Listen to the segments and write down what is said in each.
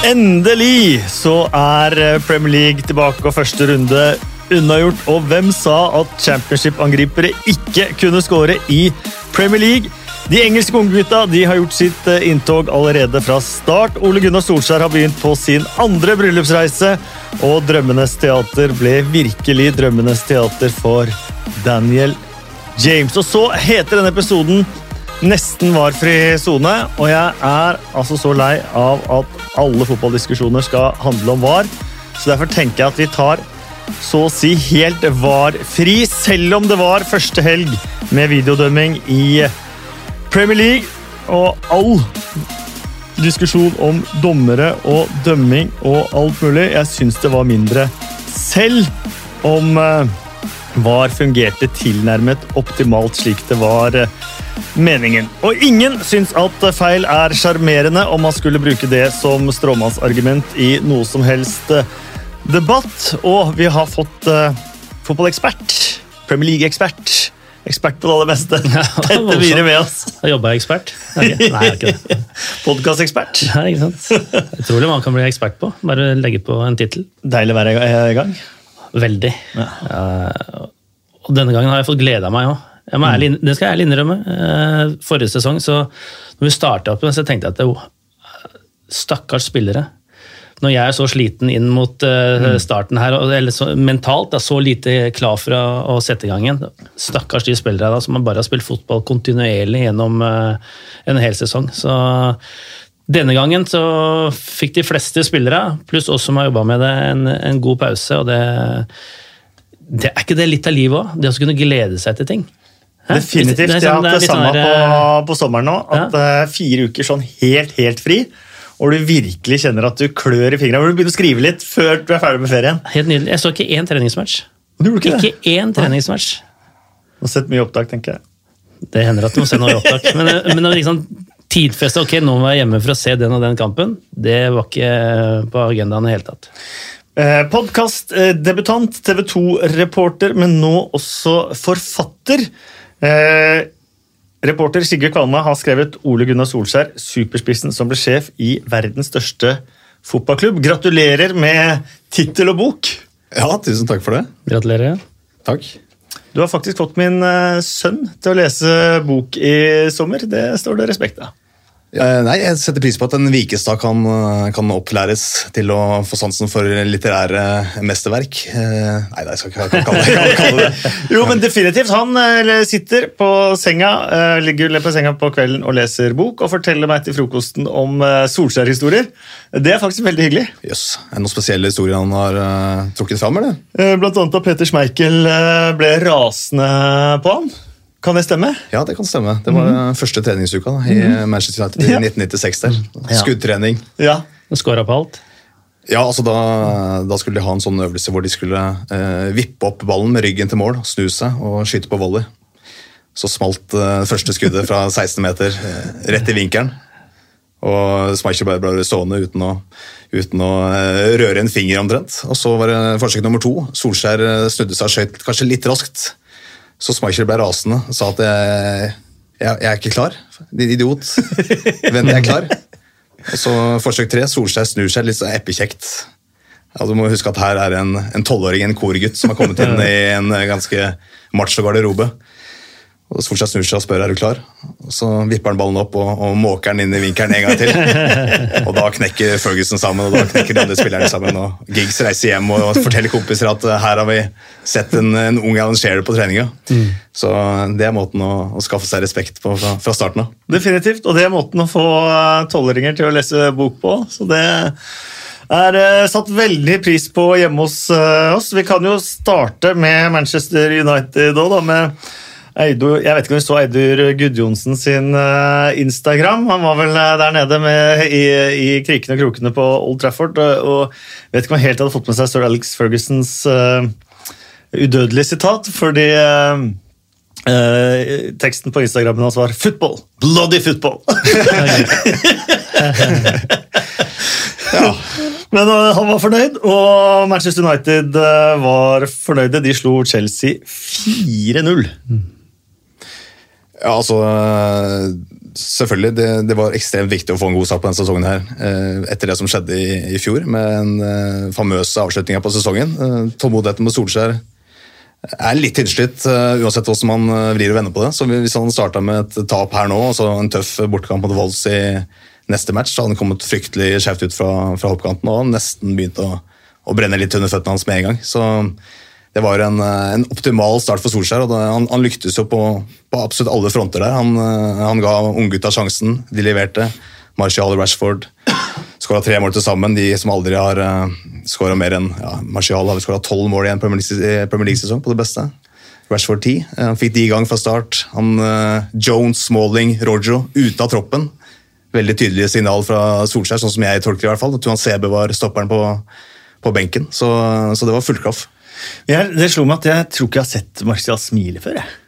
Endelig så er Premier League tilbake, og første runde unnagjort. Og hvem sa at championship-angripere ikke kunne skåre i Premier League? De engelske unggutta har gjort sitt eh, inntog allerede fra start. Ole Gunnar Solskjær har begynt på sin andre bryllupsreise, og Drømmenes teater ble virkelig Drømmenes teater for Daniel James. Og så heter denne episoden Nesten varfri sone, og jeg er altså så lei av at alle fotballdiskusjoner skal handle om VAR, så derfor tenker jeg at vi tar så å si helt VAR-fri, selv om det var første helg med videodømming i Premier League. Og all diskusjon om dommere og dømming og alt mulig, jeg syns det var mindre selv om eh, VAR fungerte tilnærmet optimalt slik det var eh, meningen. Og ingen syns at feil er sjarmerende om man skulle bruke det som stråmannsargument i noe som helst eh, debatt. Og vi har fått uh, fotballekspert, Premier League-ekspert, ekspert på det aller meste, Petter Myhre med oss. Jobber jeg ekspert. Okay. Nei, jeg ikke det. Podkastekspert. Utrolig hva man kan bli ekspert på. Bare legge på en tittel. Deilig å være i gang. Veldig. Ja. Uh, og denne gangen har jeg fått glede av meg òg. Ærlig, det skal jeg ærlig innrømme. Eh, forrige sesong, så når vi starta opp, så tenkte jeg at oh, stakkars spillere. Når jeg er så sliten inn mot uh, starten her, eller så, mentalt da, så lite klar for å, sette i gang igjen Stakkars de spillere da, som bare har spilt fotball kontinuerlig gjennom uh, en hel sesong. Så denne gangen så fikk de fleste spillere, pluss oss som har jobba med det, en, en, god pause. og det, det Er ikke det litt av livet òg? Det å kunne glede seg til ting? Definitivt. Jeg har hatt det samme på, på, sommeren nå. At ja. Eh, fire uker sånn helt, helt fri. Og du virkelig kjenner at du klør i fingrene. Hvor du begynner å skrive litt før du er ferdig med ferien. Helt nydelig. Jeg så ikke én treningsmatch. Ikke, ikke én treningsmatch. Du har sett mye opptak, tenker jeg. Det hender at du må se noe opptak. Men, eh, men liksom tidfeste ok, nå må jeg hjemme for å se den og den kampen, det var ikke på agendaen i det hele tatt. Eh, Podkastdebutant, TV 2-reporter, men nå også forfatter. Eh, reporter Sigurd Kvalme har skrevet Ole Gunnar Solskjær, superspissen som ble sjef i verdens største fotballklubb. Gratulerer med tittel og bok! Ja, tusen takk for det. Gratulerer. Takk. Du har faktisk fått min eh, sønn til å lese bok i sommer. Det står det respekt av. Uh, nei, Jeg setter pris på at en Vikestad kan, eh, kan, opplæres til å få sansen for litterære mesterverk. Nei, nei, jeg skal ikke kalle det, kalle det. jo, men definitivt. Han sitter på senga, ligger på senga på kvelden og leser bok og forteller meg til frokosten om Solskjær-historier. Det er faktisk veldig hyggelig. Jøss. Yes. Er det noen spesielle historier han har trukket fram? eller? Blant annet at Peter Schmeichel ble rasende på han. Kan det stemme? Ja, det kan stemme. Det var mm. første treningsuka da, i mm. Manchester United i ja. 1996. der. Ja. Skuddtrening. Ja. Skåra på alt? Ja, altså da, da, skulle de ha en sånn øvelse hvor de skulle eh, vippe opp ballen med ryggen til mål, snu seg og skyte på volley. Så smalt eh, første skuddet fra 16 meter eh, rett i vinkelen. Og Schmeichel bare ble stående uten å, uten å eh, røre en finger omtrent. Og så var det forsøk nummer to. Solskjær eh, snudde seg og skøyt kanskje litt raskt. Så Schmeichel ble rasende og sa at jeg, jeg, jeg, er ikke klar. Din idiot. Vent, jeg er klar. Og så Forsøk tre. Solskjær snur seg litt så eppekjekt. Ja, du må huske at her er en tolvåring, en, en korgutt, som har kommet inn i en ganske macho garderobe. Og Solskjær snur seg og spør er du klar. Og Så vipper han ballen opp og, og måker den inn i vinkelen en gang til. og Da knekker Ferguson sammen, og da knekker de andre spillerne sammen. og Giggs reiser hjem og forteller kompiser at eh, her har vi sett en, en ung Alan Shearer på treninga. Mm. Så det er måten å, å, skaffe seg respekt på fra, fra starten av. Definitivt, og det er måten å få eh, tolvåringer til å lese bok på. så det er uh, satt veldig pris på hjemme hos uh, oss. Vi kan jo starte med Manchester United òg, da. med Eidur, jeg vet ikke om du så Eidur Gudjonsen sin uh, Instagram. Han var vel uh, der nede med, i, i, krikene og krokene på Old Trafford. Og, jeg vet ikke om han helt hadde fått med seg sir Alex Fergusons uh, udødelige sitat. Fordi teksten på Instagrammen hans var 'football'. Bloody football! ja. Men han var fornøyd, og Manchester United var fornøyde. De slo Chelsea 4-0. Ja, altså selvfølgelig, det, det, var ekstremt viktig å få en god start på denne sesongen. her, eh, Etter det som skjedde i, i fjor, med en famøse famøs avslutning på sesongen. Eh, Tålmodigheten med Solskjær er litt innslitt, uh, uansett hvordan man vrir og vender på det. Så Hvis han starta med et tap her nå, og så en tøff bortekamp mot Wolls i neste match, så hadde han kommet fryktelig skjevt ut fra, fra hoppkanten og nesten begynt å, å, brenne litt under føttene hans med en gang. Så det var en, eh, en optimal start for Solskjær, og det, han, han, lyktes jo på, på, absolutt alle fronter der. Han, han ga unggutta sjansen, de leverte. Martial og Rashford skåra tre mål til sammen. De som aldri har uh, eh, skåra mer enn ja, Martial har skåra tolv mål i en Premier League-sesong på det beste. Rashford 10. Eh, han fikk de i gang fra start. Han, uh, Jones, Smalling, Rojo ute av troppen. Veldig tydelige signal fra Solskjær, sånn som jeg tolker det. i hvert fall. Tuan Sebe var stopperen på, på benken, så, så, det var full klaff. Det slo meg at jeg tror ikke jeg har sett Marcial smile før. jeg.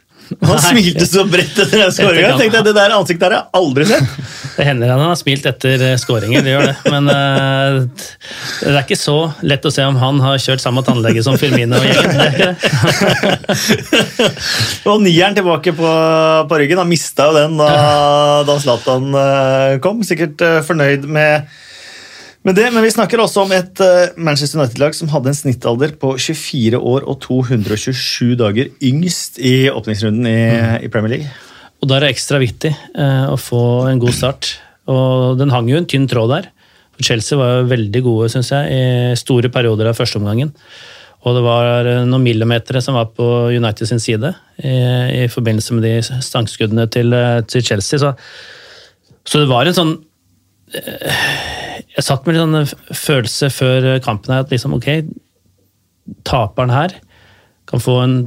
Han smilte så bredt etter den skåringa. Det der ansiktet har jeg aldri sett. Det hender han har smilt etter skåringen, skåringer, det gjør det. Men uh, det er ikke så lett å se om han har kjørt samme tannlege som Firmino og gjengen. og nieren tilbake på, på ryggen. Han mista jo den da, da Zlatan uh, kom. Sikkert fornøyd med men, det, men vi snakker også om et uh, Manchester United-lag som hadde en snittalder på 24 år og 227 dager yngst i åpningsrunden i, mm. i Premier League. Og Da er det ekstra viktig uh, å få en god start. Og Den hang jo en tynn tråd der. For Chelsea var jo veldig gode synes jeg, i store perioder av førsteomgangen. Og det var eh, noen millimeter som var på United sin side i, i forbindelse med de stangskuddene til, til Chelsea. Så, så, det var en sånn jeg satt med en sånn følelse før kampen her at liksom, ok, taperen her kan få en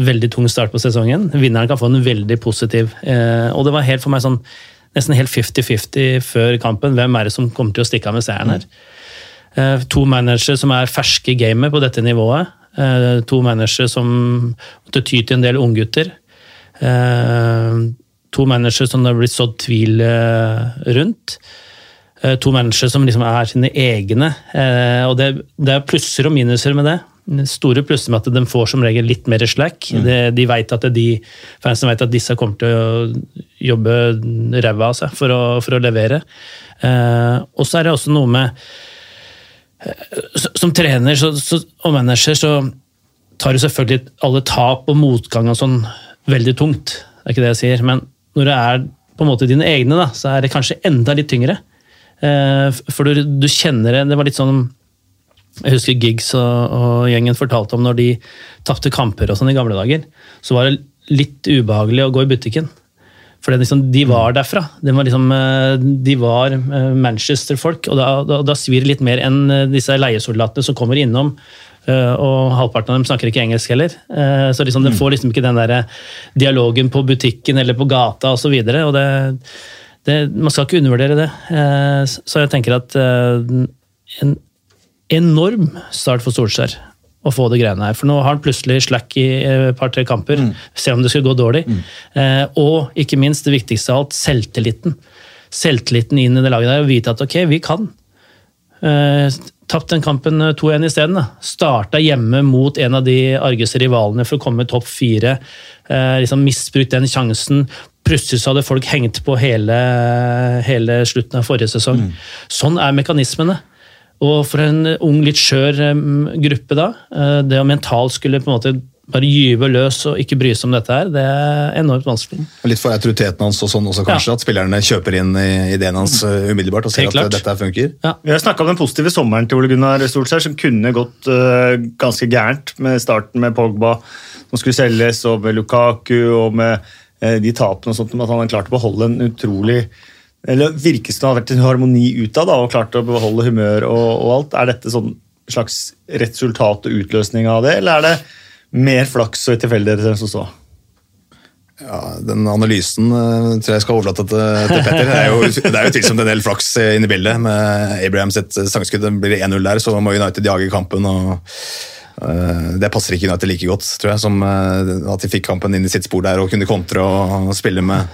veldig tung start på sesongen. Vinneren kan få en veldig positiv. Eh, og det var helt for meg sånn nesten helt 50-50 før kampen. Hvem er det som kommer til å stikke av med seieren her? Eh, to managere som er ferske i gamet på dette nivået. Eh, to managere som måtte ty til en del unggutter. To managere som det har blitt sådd tvil eh, rundt. Eh, to mennesker som liksom er sine egne. Eh, og det, det er plusser og minuser med det. Store plusser med at de får som regel litt mer slack. Mm. De, de vet at de, fansen vet at disse kommer til å jobbe ræva av seg for å, for å levere. Eh, og så er det også noe med Som trener så, så, og manager så tar du selvfølgelig alle tap og motgang og sånn veldig tungt. Det er ikke det jeg sier. Men når det er på en måte dine egne, da, så er det kanskje enda litt tyngre. Eh, for du, du, kjenner det Det var litt sånn Jeg husker Giggs og, og gjengen fortalte om når de tapte kamper og sånn i gamle dager. Så var det litt ubehagelig å gå i butikken. For liksom, de var mm. derfra. De var, liksom, eh, de var eh, Manchester-folk. Og da, da, da, svir det litt mer enn disse leiesoldatene som kommer innom. Og halvparten av dem snakker ikke engelsk heller. Så liksom, de mm. får liksom ikke den der dialogen på butikken eller på gata osv. Og, så og det det, man skal ikke undervurdere det. Eh, så jeg tenker at eh, en enorm start for Solskjær å få det greiene her. For nå har han plutselig slack i et par-tre kamper, mm. selv om det skulle gå dårlig. Mm. Eh, og ikke minst, det viktigste av alt, selvtilliten. Selvtilliten inn i det laget der, og vite at ok, vi kan. Tapt den kampen 2-1 isteden. Starta hjemme mot en av de argeste rivalene for å komme topp fire. liksom Misbrukt den sjansen. Plutselig så hadde folk hengt på hele, hele slutten av forrige sesong. Mm. Sånn er mekanismene. Og for en ung, litt skjør gruppe da, eh, det å mentalt skulle på en måte bare gyve løs og ikke bry seg om dette her, det er enormt vanskelig. Litt for autoriteten hans og sånn også, kanskje, ja. at spillerne kjøper inn ideen hans uh, umiddelbart og ser at dette funker? Ja. Vi har snakka om den positive sommeren til Ole Gunnar Solskjær, som kunne gått uh, ganske gærent med starten med Pogba, som skulle selges, og med Lukaku og med uh, de tapene og sånt, men at han har klart å beholde en utrolig eller virker som det har vært en harmoni utad og klart å beholde humør og, og, alt. Er dette sånn slags resultat og utløsning av det, eller er det mer flaks og tilfeldigheter enn som så? Ja, Den analysen uh, tror jeg skal overlate til, til Petter. Det er jo, det er jo tilsomt en del flaks inne i bildet. Med Abraham sitt sangskudd blir det 1-0 der, så må United jage kampen. og uh, det passer ikke United like godt, tror jeg, som uh, at de fikk kampen inn i sitt spor der og kunne kontre og spille med,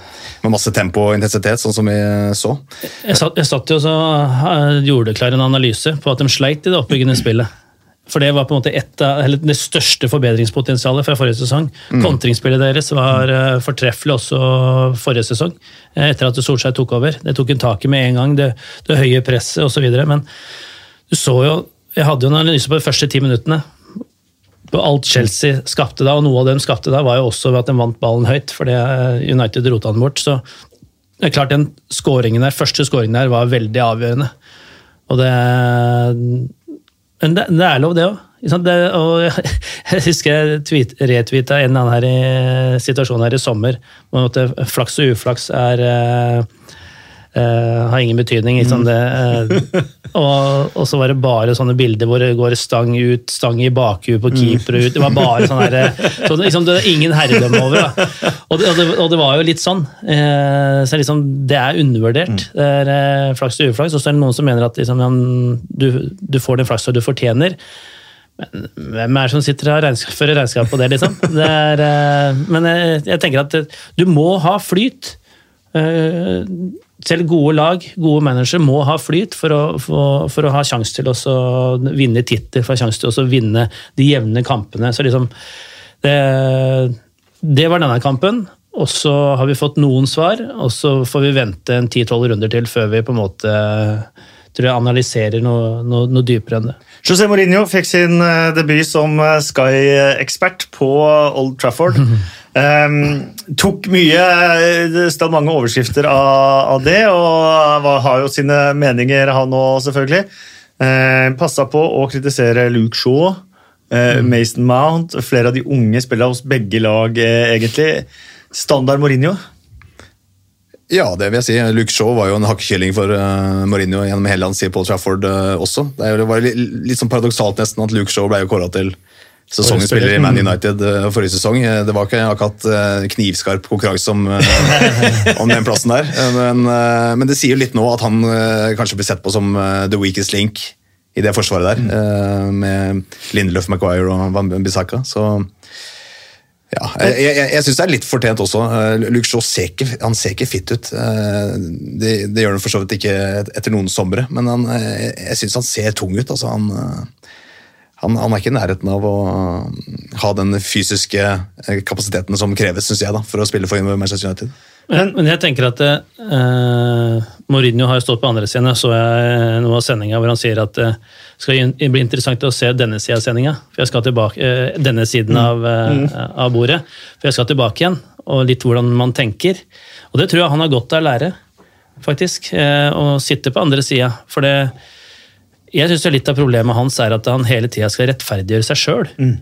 med masse tempo og intensitet, sånn som vi så. Jeg satt, jeg satt jo og gjorde klar en analyse på at de sleit i det oppbyggende spillet. For det var på en måte et av, eller det største forbedringspotensialet fra forrige sesong. Kontringsspillet deres var eh, fortreffelig også forrige sesong, eh, etter at Solskjær tok over. Det tok en tak i med en gang, det, det høye presset osv. Men du så jo Jeg hadde jo en analyse på de første ti minuttene. På alt Chelsea skapte da, og noe av dem skapte da, var jo også ved at de vant ballen høyt, fordi United rota den bort. Så det er klart den scoringen der, første skåringen der var veldig avgjørende. Og det men det, det er lov, det òg. Jeg husker jeg retweeta en eller annen her i situasjonen her i sommer. om at Flaks og uflaks er uh, uh, har ingen betydning. Liksom det, uh, og, og, så var det bare sånne bilder hvor det går stang ut, stang i bakhuet på keeper ut. Det var bare sånn her, så liksom, det er ingen herredømme over. Og, det, og, det, og det var jo litt sånn. så liksom, det er undervurdert. Mm. Det er flaks og uflaks. Og så er det noen som mener at liksom, du, du får den flaksa du fortjener. Men hvem er det som sitter og regnskap, fører regnskap på det, liksom? Det er, eh, men jeg, jeg, tenker at du må ha flyt. Eh, selv gode lag, gode managere, må ha flyt for å, for, for å ha sjanse til å vinne tittel, for å ha sjanse til å vinne de jevne kampene. Så liksom, det, det var denne kampen. Og så har vi fått noen svar, og så får vi vente en 10-12 runder til før vi på en måte tror jeg analyserer noe, noe, noe dypere enn det. José Mourinho fikk sin eh, debut som eh, Sky-ekspert på Old Trafford. um, tok mye eh, Det stod mange overskrifter av, av, det, og har jo sine meninger, han òg, selvfølgelig. Uh, Passa på å kritisere Luke Shaw, uh, Mason Mount, flere av de unge spillerne hos begge lag, uh, egentlig. Standard Mourinho. Ja, det vil jeg si. Luke Shaw var jo en hakkekylling for uh, Mourinho gjennom hele hans tid på Trafford også. Det var litt, litt sånn paradoksalt nesten at Luke Shaw ble jo kåra til sesongens spiller i Man United uh, forrige sesong. Det var ikke akkurat knivskarp konkurranse om, om, den plassen der. Men, men, det sier jo litt nå at han kanskje blir sett på som the weakest link i det forsvaret der, med Lindelöf, Maguire og Van Bissaka. Så ja, jeg, jeg, jeg syns det er litt fortjent også. Luke Shaw ser ikke, han ser ikke fit ut. Det, det, gjør han for så vidt ikke etter noen somre, men han, jeg syns han ser tung ut. Altså, han, han, han, er ikke i nærheten av å ha den fysiske kapasiteten som kreves synes jeg, da, for å spille for Manchester United. Men, men jeg tenker at eh, Mourinho har stått på andre siden. Så jeg noe av sendinga hvor han sier at det eh, skal bli interessant å se denne sida av sendinga. For jeg skal tilbake, eh, denne siden mm. av, uh, av, bordet. For jeg skal tilbake igjen, og litt hvordan man tenker. Og det tror jeg han har godt av å lære, faktisk. Å sitte på andre sida. For det Jeg syns litt av problemet hans er at han hele tida skal rettferdiggjøre seg sjøl. Mm.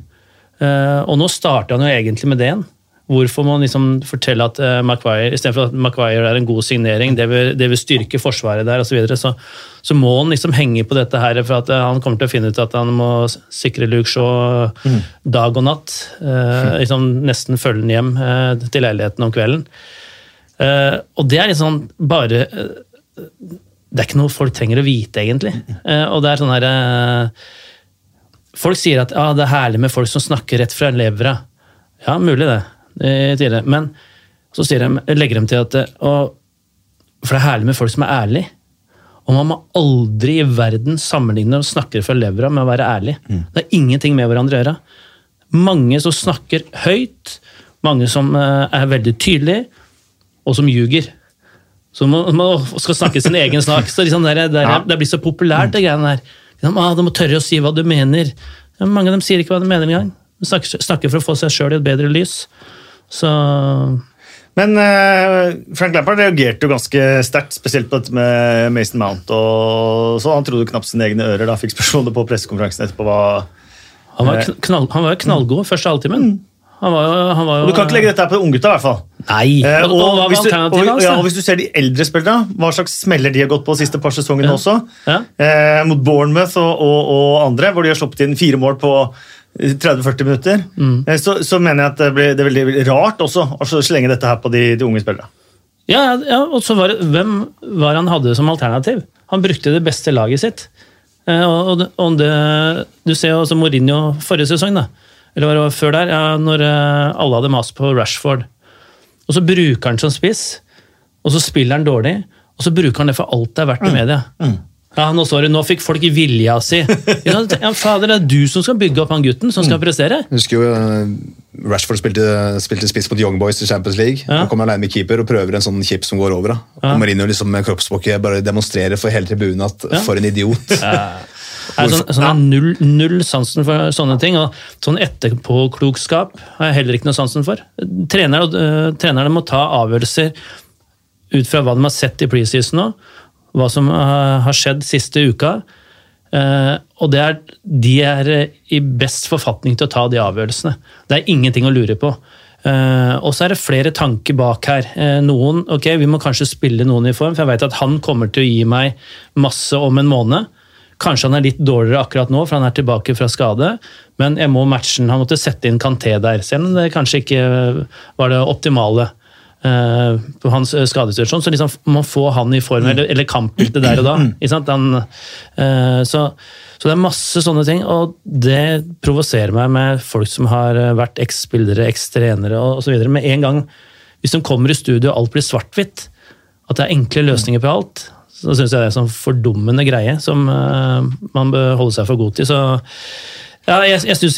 Og nå starter han jo egentlig med det igjen. Hvorfor må man liksom fortelle at uh, Maguire, istedenfor at Maguire er en god signering, det vil, det vil styrke forsvaret der osv., så, videre, så så må han liksom henge på dette her for at uh, han kommer til å finne ut at han må sikre Luke Shaw mm. dag og natt. Uh, liksom Nesten følge ham hjem uh, til leiligheten om kvelden. og det er liksom bare Det er ikke noe folk trenger å vite, egentlig. og det er sånn her Folk sier at ah, det er herlig med folk som snakker rett fra levra. Ja, mulig det det Men så de, legger de til at og, For det er herlig med folk som er ærlige. Og man må aldri i verden sammenligne og snakke fra levra med å være ærlig. Mm. Det er ingenting med hverandre å gjøre. Mange som snakker høyt, mange som eh, er veldig tydelige, og som ljuger. Så man, man skal snakke sin egen snak. Så liksom det, ja. det, blir så populært, det greiene der. Liksom, ah, du må tørre å si hva du mener. mange av dem sier ikke hva de mener engang. De snakker, snakker for å få seg sjøl i et bedre lys. Så men uh, Frank Lampard reagerte jo ganske sterkt, spesielt på dette med Mason Mount. og så Han trodde knapt sine egne ører da fikk spørsmålet på pressekonferansen etterpå. hva... Han var, knall, han var knallgod første halvtimen. Mm. Han var, han var jo, du kan ikke legge dette her på unggutta, i hvert fall. Nei, eh, og, og, hvis du, og, ja, og, hvis du ser de eldre spillerne, hva slags smeller de har gått på de siste par sesongene ja. også, ja. Eh, mot Bournemouth og, og, andre, hvor de har sluppet inn fire mål på 30-40 minutter, mm. Eh, så, så, mener jeg at det blir, det er veldig veldig rart også å slenge dette her på de, de unge spillerne. Ja, ja, og så var det, Hvem var han hadde som alternativ? Han brukte det beste laget sitt. Eh, og, og det, Du ser jo også Mourinho forrige sesong, da. Eller var det før der, ja, når eh, alle hadde mast på Rashford. Og så bruker han som spiss, og så spiller han dårlig, og så bruker han det for alt det er verdt i mm. media. Mm. Ja, nå, sorry, nå fikk folk vilja si. Ja, ja, fader, det er du som skal bygge opp han gutten, som skal prestere. Jeg husker jo eh, Rashford spilte, spilte spiss mot Young Boys i Champions League. Ja. Han kommer alene med keeper og prøver en sånn chip som går over. Da. Ja. Og Marino liksom med kroppsspråket bare demonstrerer for hele tribunen at Ja. for en idiot. Nei, sånn, sånn, er null, null sansen for sånne ting. og Sånn etterpåklokskap har jeg heller ikke noe sansen for. Trenere, uh, trenerne må ta avgjørelser ut fra hva de har sett i preseason nå, hva som uh, har skjedd siste uka. Uh, og det er, de er eh, i best forfatning til å ta de avgjørelsene. Det er ingenting å lure på. Uh, og så er det flere tanker bak her. Uh, noen, ok, Vi må kanskje spille noen i form, for jeg vet at han kommer til å gi meg masse om en måned. Kanskje han er litt dårligere akkurat nå, for han er tilbake fra skade. Men jeg må matche den. Han måtte sette inn Kanté der, selv om det kanskje ikke var det optimale eh, på hans eh, skadesituasjon. Så liksom må man få han i form, eller, eller kampbildet der og da. Sant? Han, eh, så, så det er masse sånne ting, og det provoserer meg med folk som har eh, vært eks-spillere, eks-trenere osv. Med en gang, hvis de kommer i studio og alt blir svart-hvitt, at det er enkle løsninger på alt, så syns jeg det er en sånn fordummende greie som uh, man bør holde seg for god til. Så ja, jeg, jeg synes,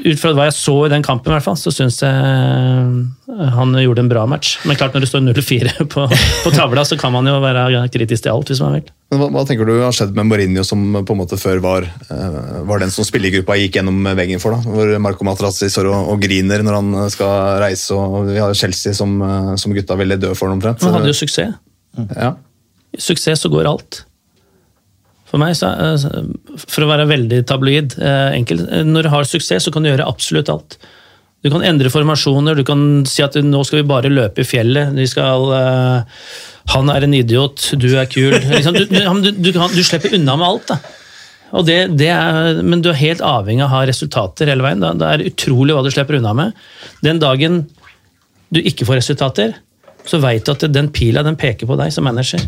Ut fra hva jeg så i den kampen, i hvert fall, så syns jeg eh, han gjorde en bra match. Men klart når det står 0-4 på, på tavla, så kan man jo være kritisk til alt, hvis man vil. Men hva, hva tenker du har skjedd med Mourinho, som på en måte før var, eh, var den som spillergruppa gikk gjennom veggen for? da? Hvor Marco Materazzi står og, og griner når han skal reise, og vi har Chelsea som, eh, som gutta ville dø for omtrent. Han hadde jo suksess. Ja. Suksess så går alt. For meg, så, eh, for å være veldig tabloid enkel, eh, når du har suksess, så kan du gjøre absolutt alt. Du kan endre formasjoner, du kan si at nå skal vi bare løpe i fjellet. Vi skal, uh, han er en idiot, du er kul. Liksom, du, du, du, kan, du slipper unna med alt. det, det er, men du er helt avhengig av å ha resultater hele veien. Da. Det er utrolig hva du slipper unna med. Den dagen du ikke får resultater, så veit du at den pila den peker på deg som manager.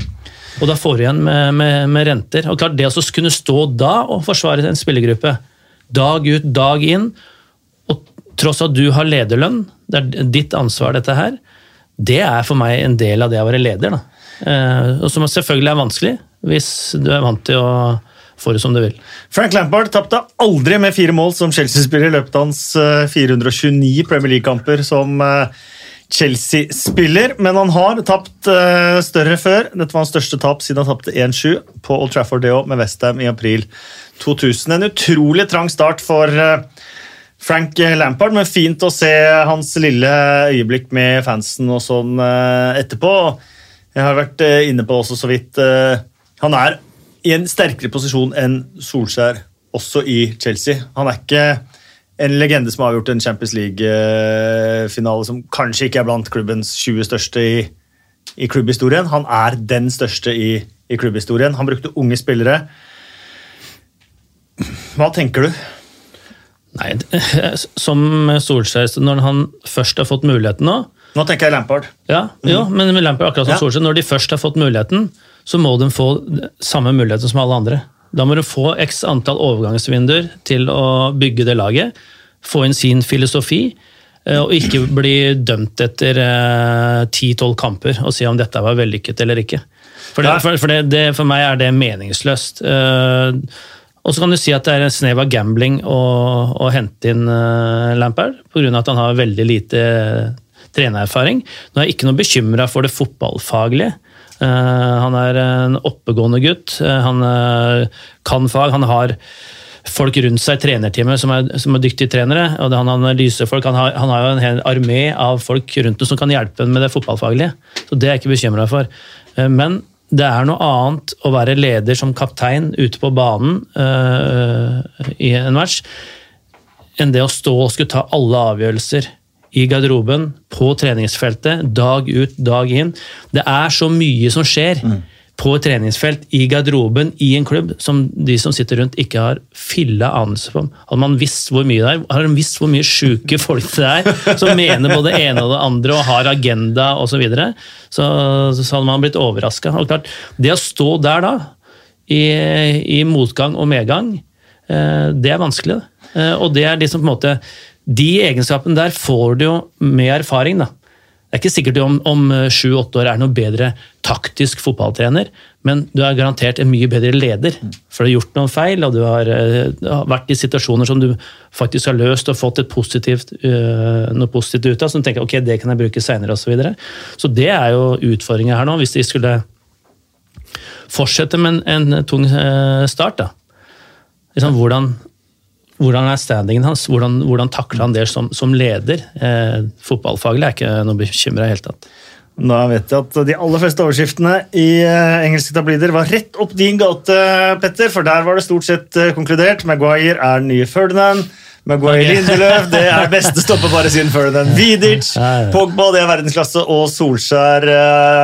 Og da får du igjen med, med, med renter. Og klart Det å kunne stå da og forsvare en spillergruppe, dag ut, dag inn, og tross at du har lederlønn, det er ditt ansvar dette her, det er for meg en del av det å være leder. Da. Eh, og som selvfølgelig er vanskelig, hvis du er vant til å få det som du vil. Frank Lampard tapte aldri med fire mål som Chelsea-spiller i løpet av hans eh, 429 Premier League-kamper som eh, Chelsea-spiller. Men han har tapt uh, større før. Dette var hans største tap siden han tapte 1-7 på Old Trafford Deo med Westham i april 2000. En utrolig trang start for uh, Frank Lampard, men fint å se hans lille øyeblikk med fansen og sånn uh, etterpå. Jeg har vært inne på også så vidt. Han er i en sterkere posisjon enn Solskjær også i Chelsea. Han er ikke en legende som har avgjort en Champions League-finale som kanskje ikke er blant klubbens 20 største i, i klubbhistorien. Han er den største i, i klubbhistorien. Han brukte unge spillere. Hva tenker du? Nei, Som Solskjær, når han først har fått muligheten nå Nå tenker jeg Lampard. ja, jo, men med Lampard akkurat som Ja. Solskjær, Når de først har fått muligheten, så må de få samme muligheten som alle andre. Da må du få x antall overgangsvinduer til å bygge det laget. Få inn sin filosofi, eh, og ikke bli dømt etter ti-tolv kamper og si om dette var vellykket eller ikke. For, det, for, for, det, det, for meg er det meningsløst. Eh, og så kan du si at det er en snev av gambling å, å hente inn uh, Lampard, pga. at han har veldig lite eh, trenererfaring. Nå er jeg ikke noe bekymra for det fotballfaglige. Eh, han er en oppegående gutt. Eh, han eh, kan fag. Han har folk rundt seg trenerteamet som som er dyktige trenere. og det, Han analysefolk, han har, han har jo en hel armé av folk rundt ham som kan hjelpe ham med det fotballfaglige. Så Det er jeg ikke bekymra for. Men det er noe annet å være leder som kaptein ute på banen øh, i en match, enn det å stå og skulle ta alle avgjørelser i garderoben, på treningsfeltet, dag ut, dag inn. Det er så mye som skjer på et treningsfelt, i garderoben, i en klubb, som de som sitter rundt, ikke har filla anelse på. Hadde man visst hvor mye det er, har man visst hvor mye sjuke folk det er, som mener både det ene og det andre og har agenda osv., så, videre, så så hadde man blitt overraska. Det å stå der da, i, i motgang og medgang, eh, det er vanskelig. Eh, Og det er liksom på en måte De egenskapene der får du jo med erfaring. da. Det er ikke sikkert du om, om sju-åtte år er noe bedre taktisk fotballtrener, men du er garantert en mye bedre leder. For du har gjort noen feil, og du har, du har vært i situasjoner som du faktisk har løst og fått positivt, uh, noe positivt ut av, som du tenker ok, det kan jeg bruke seinere osv. Så, videre. så det er jo utfordringa her nå, hvis de skulle fortsette med en, en tung start. da. Liksom, hvordan, hvordan er standingen hans? Hvordan, hvordan takler han det som, som leder? Eh, fotballfaglig er ikke noe bekymra i hele tatt. Da vet jeg at De aller fleste overskriftene i uh, engelske tablider var rett opp din gate, Petter. For der var det stort sett uh, konkludert. Maguire er den nye Ferdinand. Maguire okay. Lindeløf det er beste stoppeparet siden Ferdinand. Vidic, Pogba det er verdensklasse, og Solskjær uh,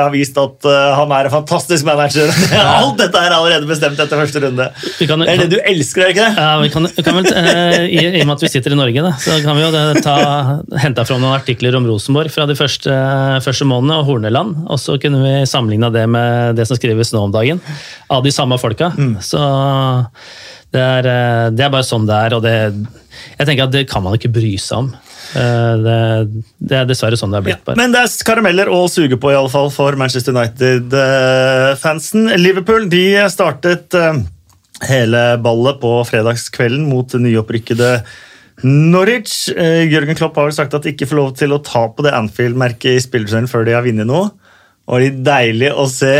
har vist at uh, han er en fantastisk manager. Alt dette er allerede bestemt etter første runde. Kan, det er det du elsker, er ikke det? Ja, vi kan, kan vel, uh, i, i, og med at vi sitter i Norge, da, så kan vi jo ta, hente fram noen artikler om Rosenborg fra de første, første månedene, og Horneland. Og så kunne vi sammenligna det med det som skrives nå om dagen, av de samme folka. Mm. Så det er, det er bare sånn det er. og det jeg tenker at det kan man ikke bry seg om. Eh, det, det, er dessverre sånn det er blitt. bare. Ja, men det er karameller å suge på i alle fall for Manchester United-fansen. Liverpool de startet eh, hele ballet på fredagskvelden mot nyopprykkede Norwich. Eh, Jørgen Klopp har vel sagt at de ikke får lov til å ta på det Anfield-merket i spillerserien før de har vunnet noe. Og det er deilig å se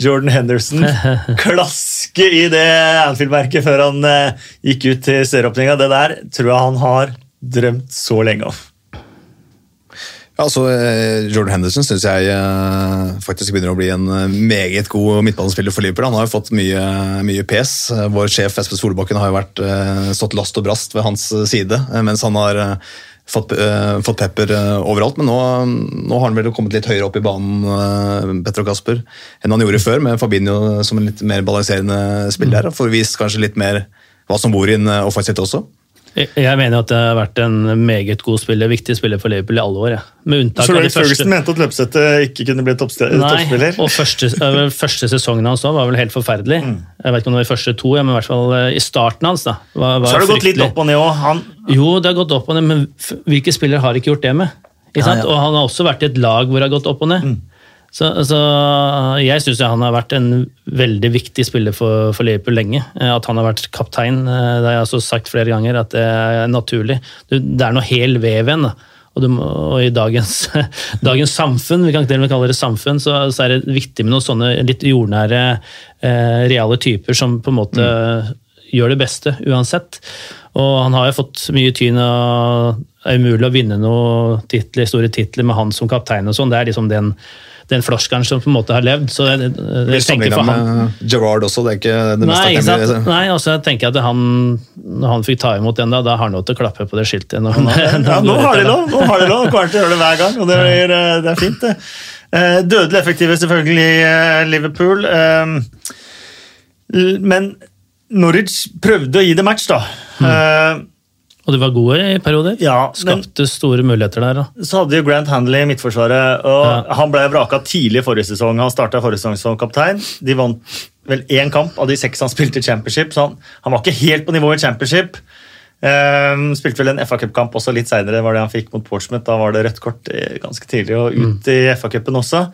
Jordan Henderson klaske i det Anfield-merket før han eh, gikk ut til serieåpninga. Det der tror jeg han har drømt så lenge om. Ja, altså, eh, Jordan Henderson syns jeg uh, faktisk begynner å bli en meget god midtbanespiller for Liverpool. Han har jo fått mye, mye pes. Vår sjef Espen Solbakken har jo vært, stått last og brast ved hans side, mens han har fått, uh, fått pepper uh, overalt, men nå, nå, har han vel kommet litt høyere opp i banen uh, Petter og Kasper, enn han gjorde før, med Fabinho som en litt mer balanserende spiller. Mm. Får vist kanskje litt mer hva som bor i en offensivt også. Jeg mener at det har vært en meget god spiller, viktig spiller for Liverpool i alle år. Ja. Med unntak Så av de første... Mente at løpsettet ikke kunne bli toppspiller? Nei, og første, første sesongen hans var vel helt forferdelig. Mm. Jeg vet ikke om det var de første to, men i hvert fall eh, i starten hans. da. Var, var Så har det gått litt opp og ned òg? Han... Jo, det har gått opp og ned, men hvilke spillere har ikke gjort det med? Ja, ja. Og han har også vært i et lag hvor det har gått opp og ned. Mm. Så, så, jeg syns han har vært en veldig viktig spiller for, for, Liverpool lenge. At han har vært kaptein, eh, det har jeg også sagt flere ganger, at det er naturlig. Det er noe hel vev igjen. Og, og, i dagens, dagens, samfunn, vi kan ikke kalle det samfunn, så, så, er det viktig med noen sånne litt jordnære, eh, reale typer som på en måte mm. gjør det beste uansett. Og han har jo fått mye tyn og det er umulig å vinne noen titler, store titler med han som kaptein og sånn. Det er liksom den den floskeren som på en måte har levd. så jeg, jeg tenker for han. Gerard også, det er ikke det mest Nei, takknemlige. Nei, også tenker jeg at han, når han fikk ta imot den, da, da har han lov til å klappe på det skiltet. Når, når, ja, nå har de lov! Nå har de lov, Kommer til å gjøre det hver gang, og det er, eh, det er fint, det. Eh, dødelig effektive, selvfølgelig, eh, Liverpool. Men Norwich prøvde å gi det match, da. Mm. Og de var gode i perioder? Ja, Skapte store muligheter der. Da. Så hadde jo Grant Handley i midtforsvaret. og ja. Han ble vraka tidlig forrige sesong. Han starta forrige sesong som kaptein. De vant vel én kamp av de seks han spilte i championship, så han, han var ikke helt på nivå i championship. Um, spilte vel en FA Cup-kamp også litt seinere, var det han fikk mot Portsmouth. Da var det rødt kort eh, ganske tidlig, og ut mm. i FA-cupen også.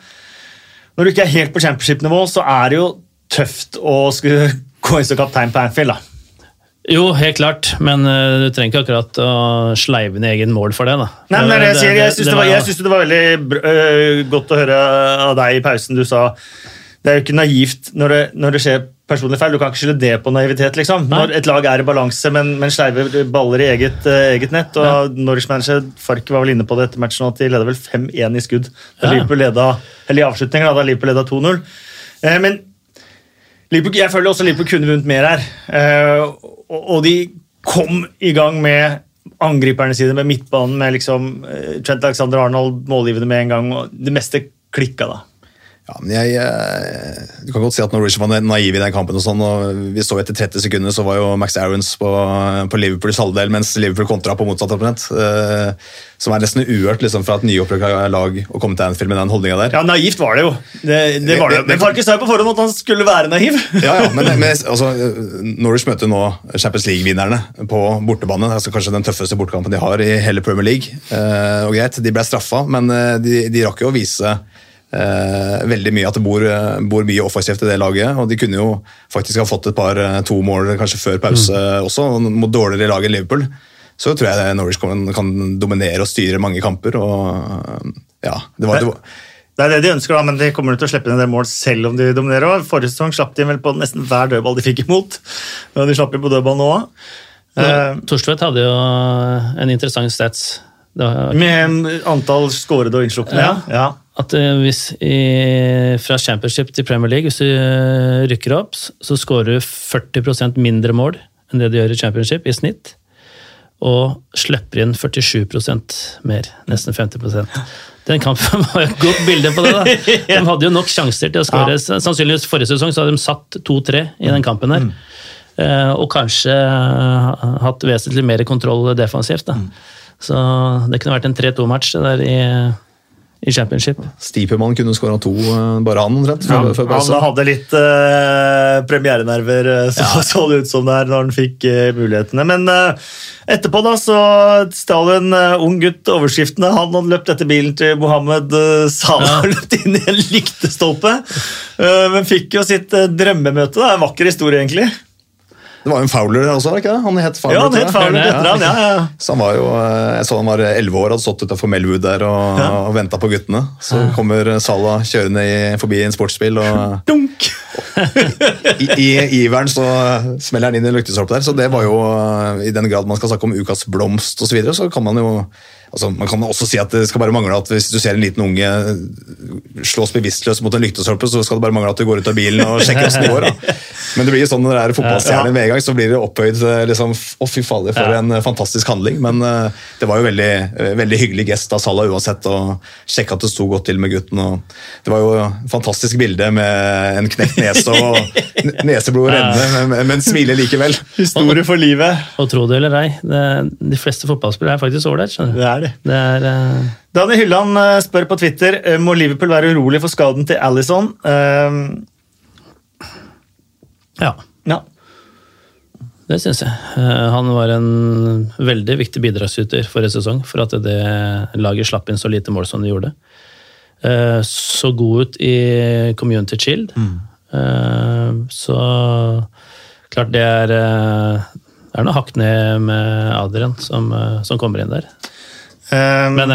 Når du ikke er helt på championship-nivå, så er det jo tøft å skulle gå inn som kaptein på Anfield. da. Jo, helt klart, men uh, du trenger ikke akkurat å sleive ned egen mål for det. da. Nei, men det, jeg, sier, jeg syns det, det, det, det, var veldig uh, godt å høre av deg i pausen. Du sa det er jo ikke naivt når det, når det skjer personlig feil. Du kan ikke skylde det på naivitet. liksom. Nei. Når et lag er i balanse, men, men sleiver baller i eget, uh, eget nett. og ja. Norwich-manager Fark var vel inne på det etter matchen at de leda vel 5-1 i skudd. Da ja. Liverpool leda, eller i avslutninger da, da Liverpool leda 2-0. Uh, men jeg føler også Liverpool kunne vunnet mer her. Eh, og de kom i gang med angriperne sine, med midtbanen, med liksom eh, Trent Alexander Arnold målgivende med en gang. og Det meste klikka da. Ja, men jeg, eh, Du kan godt si at Norwegian var naiv i den kampen. og sånn, og Vi så etter 30 sekunder så var jo Max Aarons på, på Liverpools halvdel, mens Liverpool kontra på motsatt. Eh, som er nesten uhørt liksom, fra et nyopprykka lag å komme til Anfield med den holdninga der. Ja, naivt var det jo. Det, det var det. Men Farkis sa jo på forhånd at han skulle være naiv. Ja, ja, men, men altså, Norwich møter nå Champions League-vinnerne på bortebane. altså Kanskje den tøffeste bortekampen de har i hele Premier League. Eh, og greit, De ble straffa, men eh, de, de rakk jo å vise veldig mye at det bor, bor, mye offensivt i det laget. og De kunne jo faktisk ha fått et par eh, to mål kanskje før pause mm. også, mot dårligere lag enn Liverpool. Så tror jeg Norwich kan, kan, dominere og styre mange kamper. og ja, det var... Det, var det er det de ønsker, da, men de kommer til å slippe inn en del mål selv om de dominerer. Forrige sesong slapp de vel på nesten hver dødball de fikk imot. og De slapp jo på dødball nå òg. Uh, Torstvedt hadde jo en interessant stats. Var, med antall skårede og innslukne, ja. ja at eh, hvis i, fra championship til Premier League, hvis du eh, rykker opp, så skårer du 40% mindre mål enn det du gjør i championship i snitt. Og slipper inn 47% mer, nesten 50% Den kampen var et godt bilde på det. da. De hadde jo nok sjanser til å skåre. Ja. Sannsynligvis forrige sesong så hadde de satt 2-3 i den kampen her. Mm. Eh, og kanskje hatt vesentlig mer kontroll defensivt. da. Mm. Så det kunne vært en 3-2-match der i i championship. Stipemann kunne skåra to, eh, bare han omtrent. Ja, han hadde litt eh, premierenerver, eh, så, ja. så det ut som det er når han fikk eh, mulighetene. Men eh, etterpå da, så stal en ung gutt overskriftene. Han hadde løpt etter bilen til Mohammed Salah og ja. løpt inn i en lyktestolpe. men fikk jo sitt drømmemøte. Det er en vakker historie, egentlig. Det var jo en Fowler også, ikke det? Han het Fowler. Ja, han het Fowler etter han, ja, ja. Så han var jo, eh, Jeg så han var elleve år, hadde stått utenfor Melwood der og, ja. og venta på guttene. Så kommer Salah kjørende i, forbi en sportsbil og Dunk! I, I, iveren så smeller han inn i en lyktestolpe der. Så det var jo, eh, i den grad man skal snakke om ukas blomst osv., så, videre, så kan man jo Altså, man kan også si at det skal bare mangle at hvis du ser en liten unge slås bevisstløs mot en lyktestolpe, så skal det bare mangle at du går ut av bilen og sjekker åssen det går. Da. Men det blir jo sånn når det er fotballstjerne med en gang, så blir det opphøyd eh, liksom, Å, fy fader, for en eh, fantastisk handling. Men uh, det var jo veldig, veldig hyggelig gest av Salah uansett, å sjekke at det sto godt til med gutten. Og det var jo et fantastisk bilde med en knekt nese og neseblod renne, men, men smiler likevel. Historie for livet. Og tro det eller ei, de fleste fotballspillere er faktisk ålreit. Er det. det er, uh... Daniel Hylland spør på Twitter må Liverpool være urolig for skaden til Alison. Uh, ja. ja. Det syns jeg. Eh, han var en veldig viktig bidragsyter forrige sesong for at det laget slapp inn så lite mål som de gjorde. Eh, så god ut i Community Shield. Mm. Eh, så klart det er Det er noe hakk ned med Adrian som, som kommer inn der. Um, Men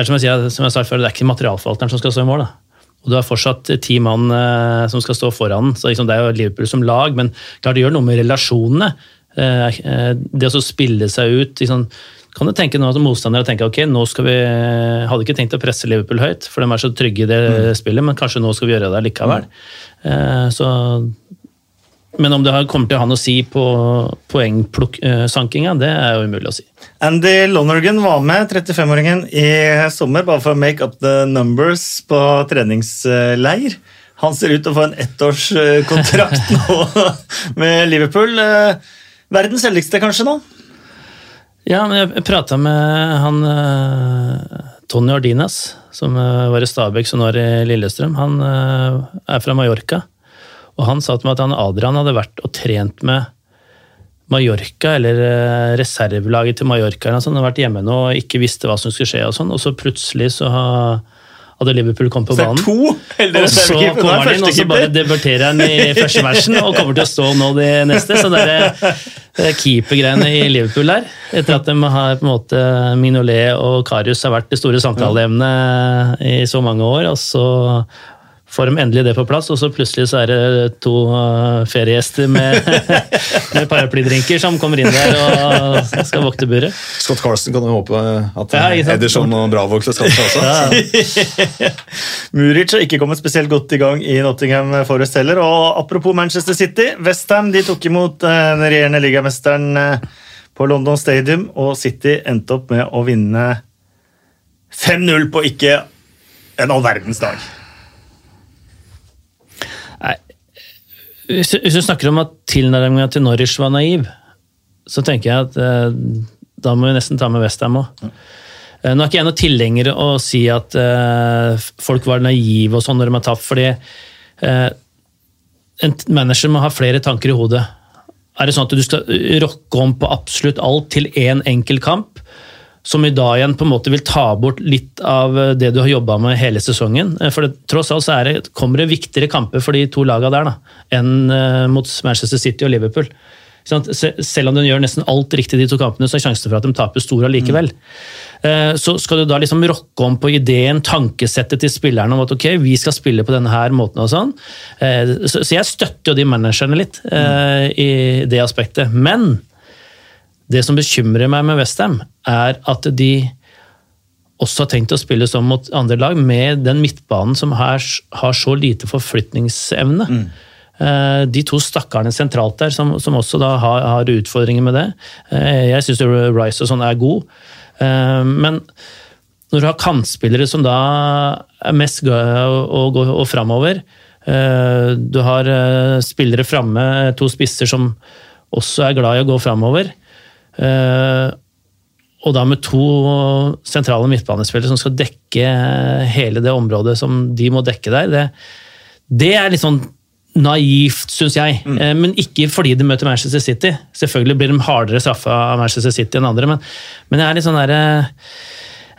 det er som jeg sier, som jeg sa før, det er ikke materialforvalteren som skal stå i mål. da. Og du har fortsatt ti mann eh, som skal stå foran. så liksom, Det er jo Liverpool som lag, men klart det gjør noe med relasjonene. Eh, eh, det å spille seg ut liksom, kan du tenke nå at motstandere tenker ok, nå skal vi hadde ikke tenkt å presse Liverpool høyt, for de er så trygge i det mm. spillet, men kanskje nå skal vi gjøre det likevel. Mm. Så men om det kommer til å ha noe å si på poengsankinga, det er jo umulig å si. Andy Lonergan var med, 35-åringen, i sommer bare for å make up the numbers på treningsleir. Han ser ut til å få en ettårskontrakt nå med Liverpool. Verdens heldigste, kanskje, nå? Ja, men jeg prata med han eh, Tony Ordinas, som eh, var i Stabæk, som nå er i Lillestrøm. Han eh, er fra Mallorca. Og han sa til meg at han Adrian hadde vært og trent med Mallorca, eller eh, reservelaget til Mallorca, sånn, hadde vært hjemme nå og ikke visste hva som skulle skje, og sånn, og så plutselig så hadde Liverpool kommet på banen. To, og så kommer han inn, og så bare debuterer han i første matchen og kommer til å stå nå de neste. Så det er keepergreiene i Liverpool der, etter at de har på en måte Mignolet og Karius har vært det store samtaleemnet i så mange år, og så får de endelig det på plass, og så plutselig så er det to uh, feriegjester med, med paraplydrinker som kommer inn der og skal vokte buret. Scott Carlsen kan jo håpe at ja, Ederson og Bravo skal skaffe seg også. Ja. Muric har ikke kommet spesielt godt i gang i Nottingham Forest heller. Og apropos Manchester City, Westham de tok imot uh, den regjerende ligamesteren uh, på London Stadium, og City endte opp med å vinne 5-0 på ikke en all verdens dag. Hvis hvis du snakker om at tilnærminga til Norwich var naiv, så tenker jeg at eh, da må vi nesten ta med Westham òg. Eh, nå er ikke jeg noen tilhenger å si at eh, folk var naive og sånn når de har tapt, fordi eh, en manager må ha flere tanker i hodet. Er det sånn at du skal rocke om på absolutt alt til én enkel kamp, som i dag igjen på en måte vil ta bort litt av det du har jobba med hele sesongen? Eh, For det, tross alt så er det, kommer det viktigere kamper for de to lagene der da, enn eh, mot Manchester City og Liverpool. Selv om de gjør nesten alt riktig de to kampene, så er sjansen for at de taper stor allikevel. Eh, Så skal du da liksom rokke om på ideen, tankesettet til spillerne om at ok, vi skal spille på denne her måten og sånn. Eh, Så så jeg støtter jo de managerne litt mm. i det aspektet. Men det som bekymrer meg med Westham, er at de også har tenkt å spille sånn mot andre lag, med den midtbanen som har, har så lite forflytningsevne. Mm. De to stakkarene sentralt der, som, som også da har, har utfordringer med det. Eh, Jeg syns Rice og sånn er god, Eh, men når du har kantspillere som da er mest glad i å gå og framover eh, Du har eh, spillere framme, to spisser som også er glad i å gå framover. Eh, og da med to sentrale midtbanespillere som skal dekke hele det området som de må dekke der, det, det er litt sånn naivt, syns jeg. Mm. Men ikke fordi de møter Manchester City. Selvfølgelig blir de hardere straffa av Manchester City enn andre, men, men det er litt sånn derre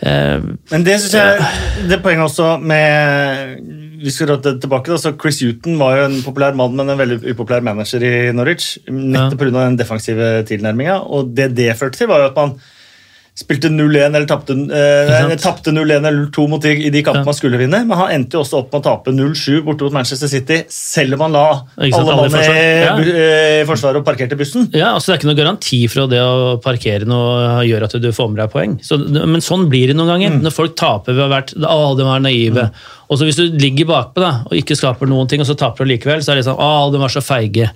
eh, Men det synes jeg Det poenget også med Vi skal tilbake da, så Chris Huton var jo en populær mann, men en veldig upopulær manager i Norwich. Nettopp Ja. pga. den defensive tilnærminga. Og det det førte til, var jo at man spilte 0-1 eller tapte eh, 0-1 eller 2 mot de, i de kampene Ja. man skulle vinne. Men han endte jo også opp med å tape 0-7 borte mot Manchester City, selv om han la alle mann i forsvar. Ja. eh, forsvaret og parkerte bussen. Ja, altså Det er ikke noen garanti for at det å parkere noe gjør at du får med deg poeng. Så, men sånn blir det noen ganger. Når folk taper ved å ha vært Å, de var naive. Og så Hvis du ligger bakpå da, og ikke skaper noen ting, og så taper du likevel, så er det sånn Å, de var så feige.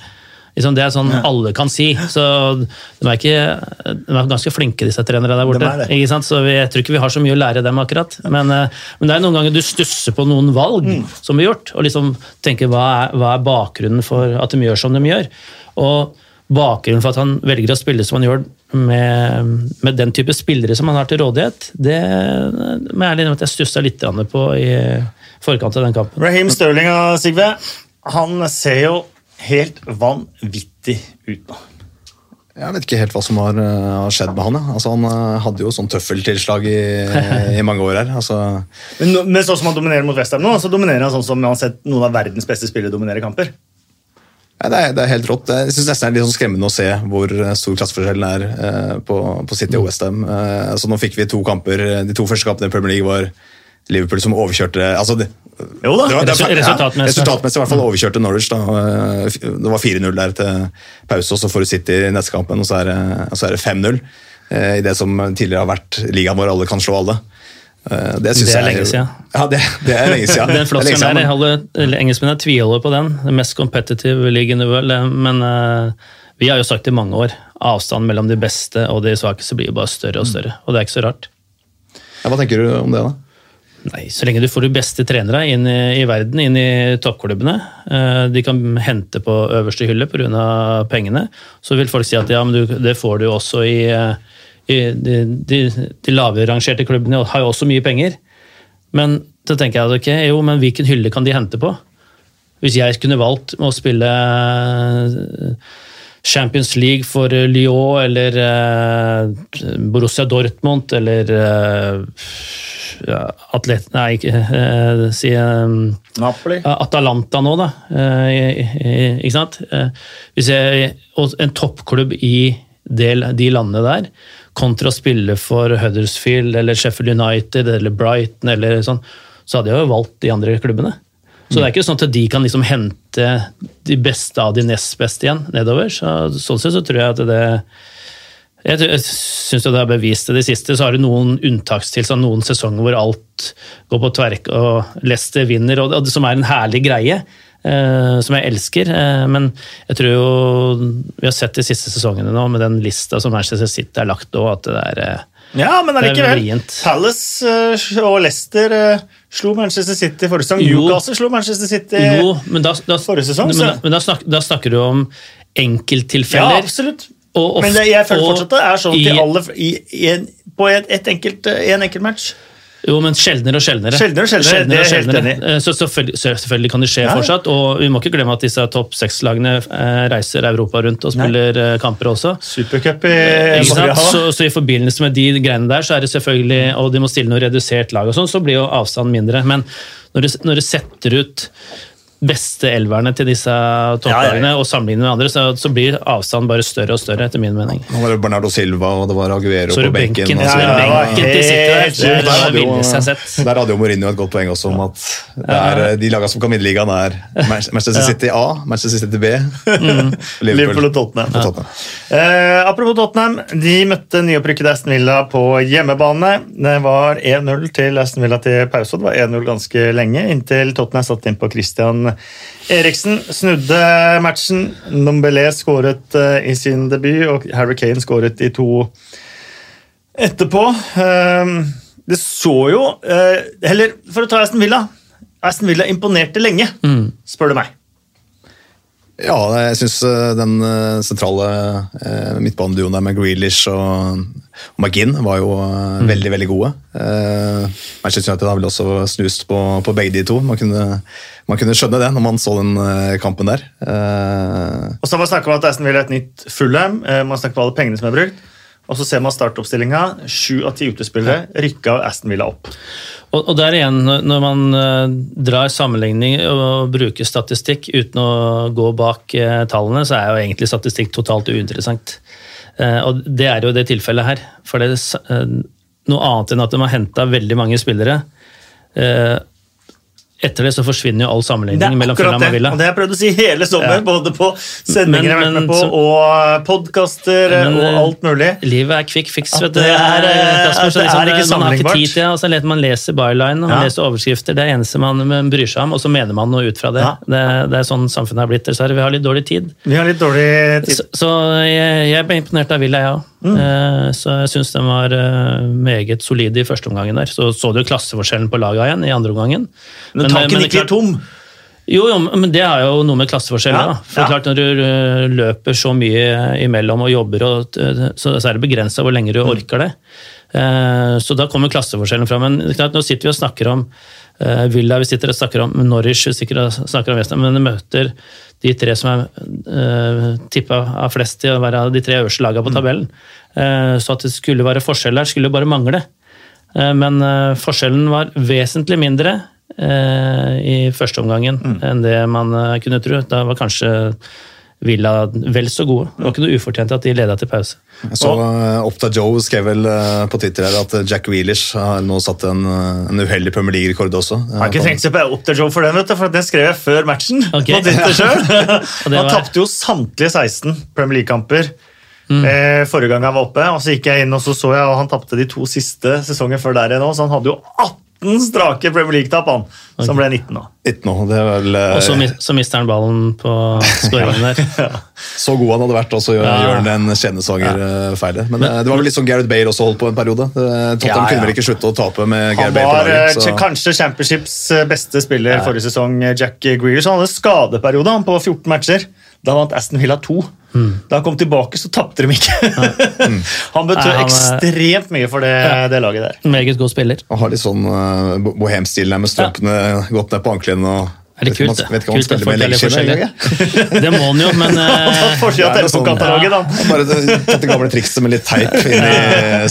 Liksom, det er sånn alle kan si. Så de er, ikke, de er ganske flinke, disse trenerne der borte. De? Så vi, Jeg tror ikke vi har så mye å lære dem, akkurat. Men, eh, men det er noen ganger du stusser på noen valg som blir gjort, og liksom tenker hva er, hva er bakgrunnen for at de gjør som de gjør. Og bakgrunnen for at han velger å spille som han gjør med, med den type spillere som han har til rådighet, det må jeg ærlig innrømme at jeg stussa litt på i forkant av den kampen. Raheem Sterling av Sigve, han ser jo helt vanvittig ut nå. Jeg vet ikke helt hva som har, eh, skjedd med han. ja. Altså, han eh, hadde jo sånn tøffeltilslag i, i mange år her. Altså, Men, men sånn som han dominerer mot Westham nå, så dominerer han sånn som han har sett noen av verdens beste spillere dominere kamper. ja, det, er, det er helt rått. Jeg synes nesten det er litt sånn skremmende å se hvor eh, stor klasseforskjellen er eh, på, på City og Westham. Uh, altså, nå fikk vi to kamper. De to første kampene i Premier League var Liverpool som overkjørte altså, det, Jo da. det var- det resultatmessig. ja, resultatmessig. i hvert fall overkjørte Norwich. Da. Eh, Det var 4-0 der til pause, og så får du City i neste kampen, og så er det, det 5-0. eh, I det som tidligere har vært ligaen hvor alle kan slå alle. Eh, Det, Det er lenge siden. Ja, det, det er lenge siden. Den Det floskelen der, jeg holder, engelskmennene tviholder på den. Den mest competitive league in the world. eh, Men uh, vi har jo sagt i mange år avstanden mellom de beste og de svakeste blir jo bare større og større. Og det er ikke så rart. Ja, hva tenker du om det, da? Nei, Så lenge du får de beste trenere inn i, i verden, inn i toppklubbene, eh, de kan hente på øverste hylle pga. pengene, så vil folk si at ja, men du, det får du også i, eh, i de, de, de lavere rangerte klubbene, har jo også mye penger. Men så tenker jeg at ok, jo, men hvilken hylle kan de hente på? Hvis jeg kunne valgt å spille eh, Champions League for eh, Lyon eller eh, Borussia Dortmund eller eh, Atlet... Nei, ikke si Napoli. Atalanta nå, da. Ikke sant? Hvis jeg, en toppklubb i del, de landene der, kontra å spille for Huddersfield eller Sheffield United eller Brighton, eller sånn, så hadde jeg jo valgt de andre klubbene. Så det er ikke sånn at de kan liksom hente de beste av de nest beste igjen nedover. Så, sånn sett så tror jeg at det jeg, syns det er bevist det siste. Så har du noen unntakstilstand, noen sesonger hvor alt går på tverk og Leicester vinner, og, det som er en herlig greie. eh, som jeg elsker. eh, men jeg tror jo vi har sett de siste sesongene nå, med den lista som Manchester City har lagt nå, at det er eh, Ja, men allikevel. Palace eh, og Leicester eh, slo Manchester City forrige sesong. Newcastle slo Manchester City. Jo, men da, da, Forrige sesong, men, men da, snakker, da snakker du om Ja, absolutt. og ofte- Men det, jeg føler og fortsatt det er sånn i- alle i, i en, på et, et enkelt, en enkelt match. Jo, men sjeldnere og sjeldnere. Sjeldnere og sjeldnere, det er helt enig. Eh, Så selvfølgelig, så selvfølgelig kan det skje Ja, fortsatt. Og vi må ikke glemme at disse topp seks-lagene eh, reiser Europa rundt og spiller Nei. kamper også. Supercup i Ikke. Så, så i forbindelse med de greiene der, så er det selvfølgelig, og de må stille noe redusert lag, og sånn, så blir jo avstanden mindre. Men når du, når du setter ut beste elverne til disse topplagene Ja, ja, ja. og sammenligne med andre, så, så blir avstanden bare større og større, etter min mening. Nå var det Bernardo Silva og det var Aguero Så er på benken. benken, Ja, ja, benken til City der. Der hadde jo Mourinho et godt poeng også om at det er, de lagene som kan vinne ligaen, er Manchester City A, Manchester City B Mm. Liverpool og Tottenham. Og Tottenham. Uh, apropos Tottenham, de møtte nyopprykkede Aston Villa på hjemmebane. Det var 1-0 til Aston Villa til pause, og det var 1-0 ganske lenge, inntil Tottenham satte inn på Christian Eriksen. Snudde matchen. Nombelé skåret eh, i sin debut, og Harry Kane skåret i to etterpå. Eh, det så jo Heller for å ta Aston Villa. Aston Villa imponerte lenge, spør du meg. Ja, jeg syns den eh, sentrale eh, midtbaneduoen der med Grealish og McGinn var jo mm. veldig, veldig gode. Eh, Manchester United har vel også snust på, på begge de to. Man kunne, man kunne skjønne det når man så den eh, kampen der. Eh, Og så har man snakket om at Aston Villa er et nytt Fulham. Eh, Man snakker om alle pengene som er brukt. Og så ser man startoppstillinga. Sju av ti utespillere rykka Aston Villa opp. Og, og der igjen, når- når man uh, drar sammenligning og bruker statistikk uten å gå bak uh, tallene, så er jo egentlig statistikk totalt uinteressant. Eh, og det er jo det tilfellet her. For det er eh, noe annet enn at de har henta veldig mange spillere. Eh, etter det så forsvinner jo all sammenligning mellom Fulham det. og Villa. Og det har jeg prøvd å si hele sommer, Ja. både på sendinger jeg har vært med på, så- og podkaster og eh, alt mulig. Livet er quick fix, vet du. det er, eh, Kasper, det er, det liksom, ikke man har ikke tid til det. og så leter Man leser byline og man Ja. leser overskrifter. Det er det eneste man man bryr seg om, og så mener man noe ut fra det. Ja. Det, det er sånn samfunnet har blitt. Dessverre. Vi har litt dårlig tid. Vi har litt dårlig tid. Så, så jeg, jeg ble imponert av Villa, jeg òg. Mm. Så jeg syns den var eh, meget solide i første omgangen der. Så så du klasseforskjellen på laga igjen i andre omgangen. Men tanken er gikk litt tom. jo, jo, men det er jo noe med klasseforskjell. Ja. For ja. klart Når du øh, løper så mye imellom og jobber, og, så, er det begrensa hvor lenge du Mm. orker det. Eh, Så da kommer klasseforskjellen fram. Men klart, nå sitter vi og snakker om eh, Villa, vi sitter og snakker om Norwich, vi sitter og snakker om Westham, men det møter de tre som er uh, tippa av flest til å være de tre øverste lagene på Mm. tabellen. Eh, Så at det skulle være forskjell der, skulle bare mangle. Uh, Men uh, forskjellen var vesentlig mindre eh, i første omgangen Mm. enn det man eh, kunne tro. Da var kanskje Villa vel så gode. Det var ikke noe ufortjent at de leda til pause. Jeg så uh, Oppda Joe skrev vel eh, på Twitter her at eh, Jack Grealish har nå satt en, eh, en uheldig Premier League-rekord også. Har ikke trengt seg på Opta Joe for den, vet du, for den skrev jeg før matchen. Okay. på Twitter selv. Og Han tapte jo samtlige 16 Premier League-kamper Mm. eh, forrige gang han var oppe. og Så gikk jeg inn og så så jeg, og han tapte de to siste sesongene før der igjen òg, så han hadde jo 18 strake Premier League-tap, han. Som ble 19 nå. Ikke nå, det er vel eh, Og så, mis- så mister han ballen på skåringen der. Så god han hadde vært, og så gjør, Ja. gjør han en skjenesvanger eh, feil. Men eh, det var vel litt sånn Gareth Bale også holdt på en periode. Eh, Tottenham Ja, ja. kunne vel ikke slutte å tape med Gareth Bale på var Han var kanskje Championships beste spiller forrige sesong, Jack Greer. Så Han hadde skadeperiode han, på 14 matcher. Da vant Aston Villa 2. Da han kom tilbake, så tapte de ikke. han betød Nei, han, eh, ekstremt mye for det, det laget der. Meget god spiller. Og har litt sånn uh, bohemstil med strømpene godt ned på anklene. og Er det vet kult, man, Vet ikke om han spiller med litt leggskinne engang. forskjellige? Det må han jo, men eh, Forsida av er sånn- telefonkatalogen, da. Bare tatt det gamle trikset med litt teip inni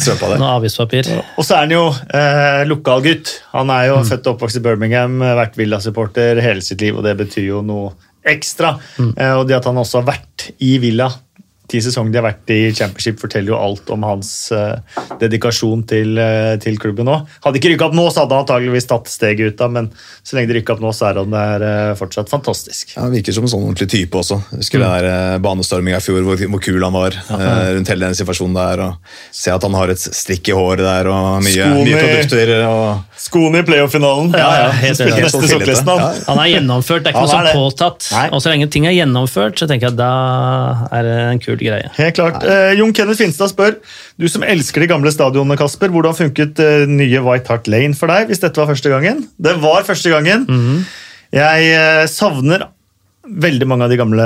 strømpa der. noe avispapir. Og så er han jo eh, lokalgutt. Han er Mm. jo født og oppvokst i Birmingham, eh, vært Villa-supporter hele sitt liv, og det betyr jo noe ekstra. Mm. Og det at han også har vært i Villa ti sesonger de har vært i Championship, forteller jo alt om hans uh, dedikasjon til, uh, til klubben nå. Hadde ikke rykka opp nå, så hadde han antageligvis tatt steget ut, da, men så lenge de rykka opp nå, så er han der uh, fortsatt fantastisk. Ja, han virker som en sånn ordentlig type også. Husker Mm. den der banestorminga i fjor, hvor, hvor kul han var eh, rundt hele den situasjonen der. og Se at han har et strikk i håret der og mye, mye produkter. og Skoene i playoff-finalen. Ja, ja, helt Spilte sånn sokkelesten, han. Han er gjennomført, det er ikke noe sånn påtatt. Nei. Og så lenge ting er gjennomført, så tenker jeg at da er det en kul greie. Helt klart. Eh, Jon Kenneth Finstad spør du som elsker de gamle stadionene, Kasper, hvordan funket eh, nye White Hart Lane for deg hvis dette var første gangen? Det var første gangen. Jeg eh, savner veldig mange av de gamle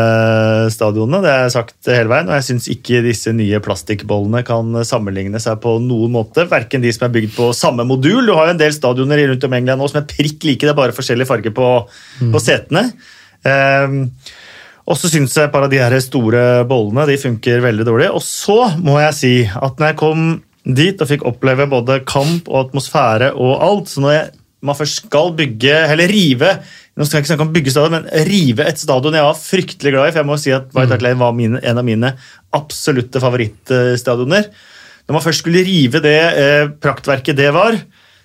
stadionene, det har jeg sagt hele veien, og jeg syns ikke disse nye plastikkbollene kan sammenligne seg på noen måte. Verken de som er bygd på samme modul. Du har jo en del stadioner rundt om England nå som er prikk like, det er bare forskjellig farge på, på setene. Ehm, og så syns jeg av de her store bollene de funker veldig dårlig. Og så må jeg si at når jeg kom dit og fikk oppleve både kamp og atmosfære og alt Så når jeg, man først skal bygge, eller rive nå skal jeg ikke snakke om bygge stadion, men rive et stadion jeg var fryktelig glad i. for jeg må si at White Hart Lane var mine, en av mine absolutte favorittstadioner. Når man først skulle rive det eh, praktverket det var,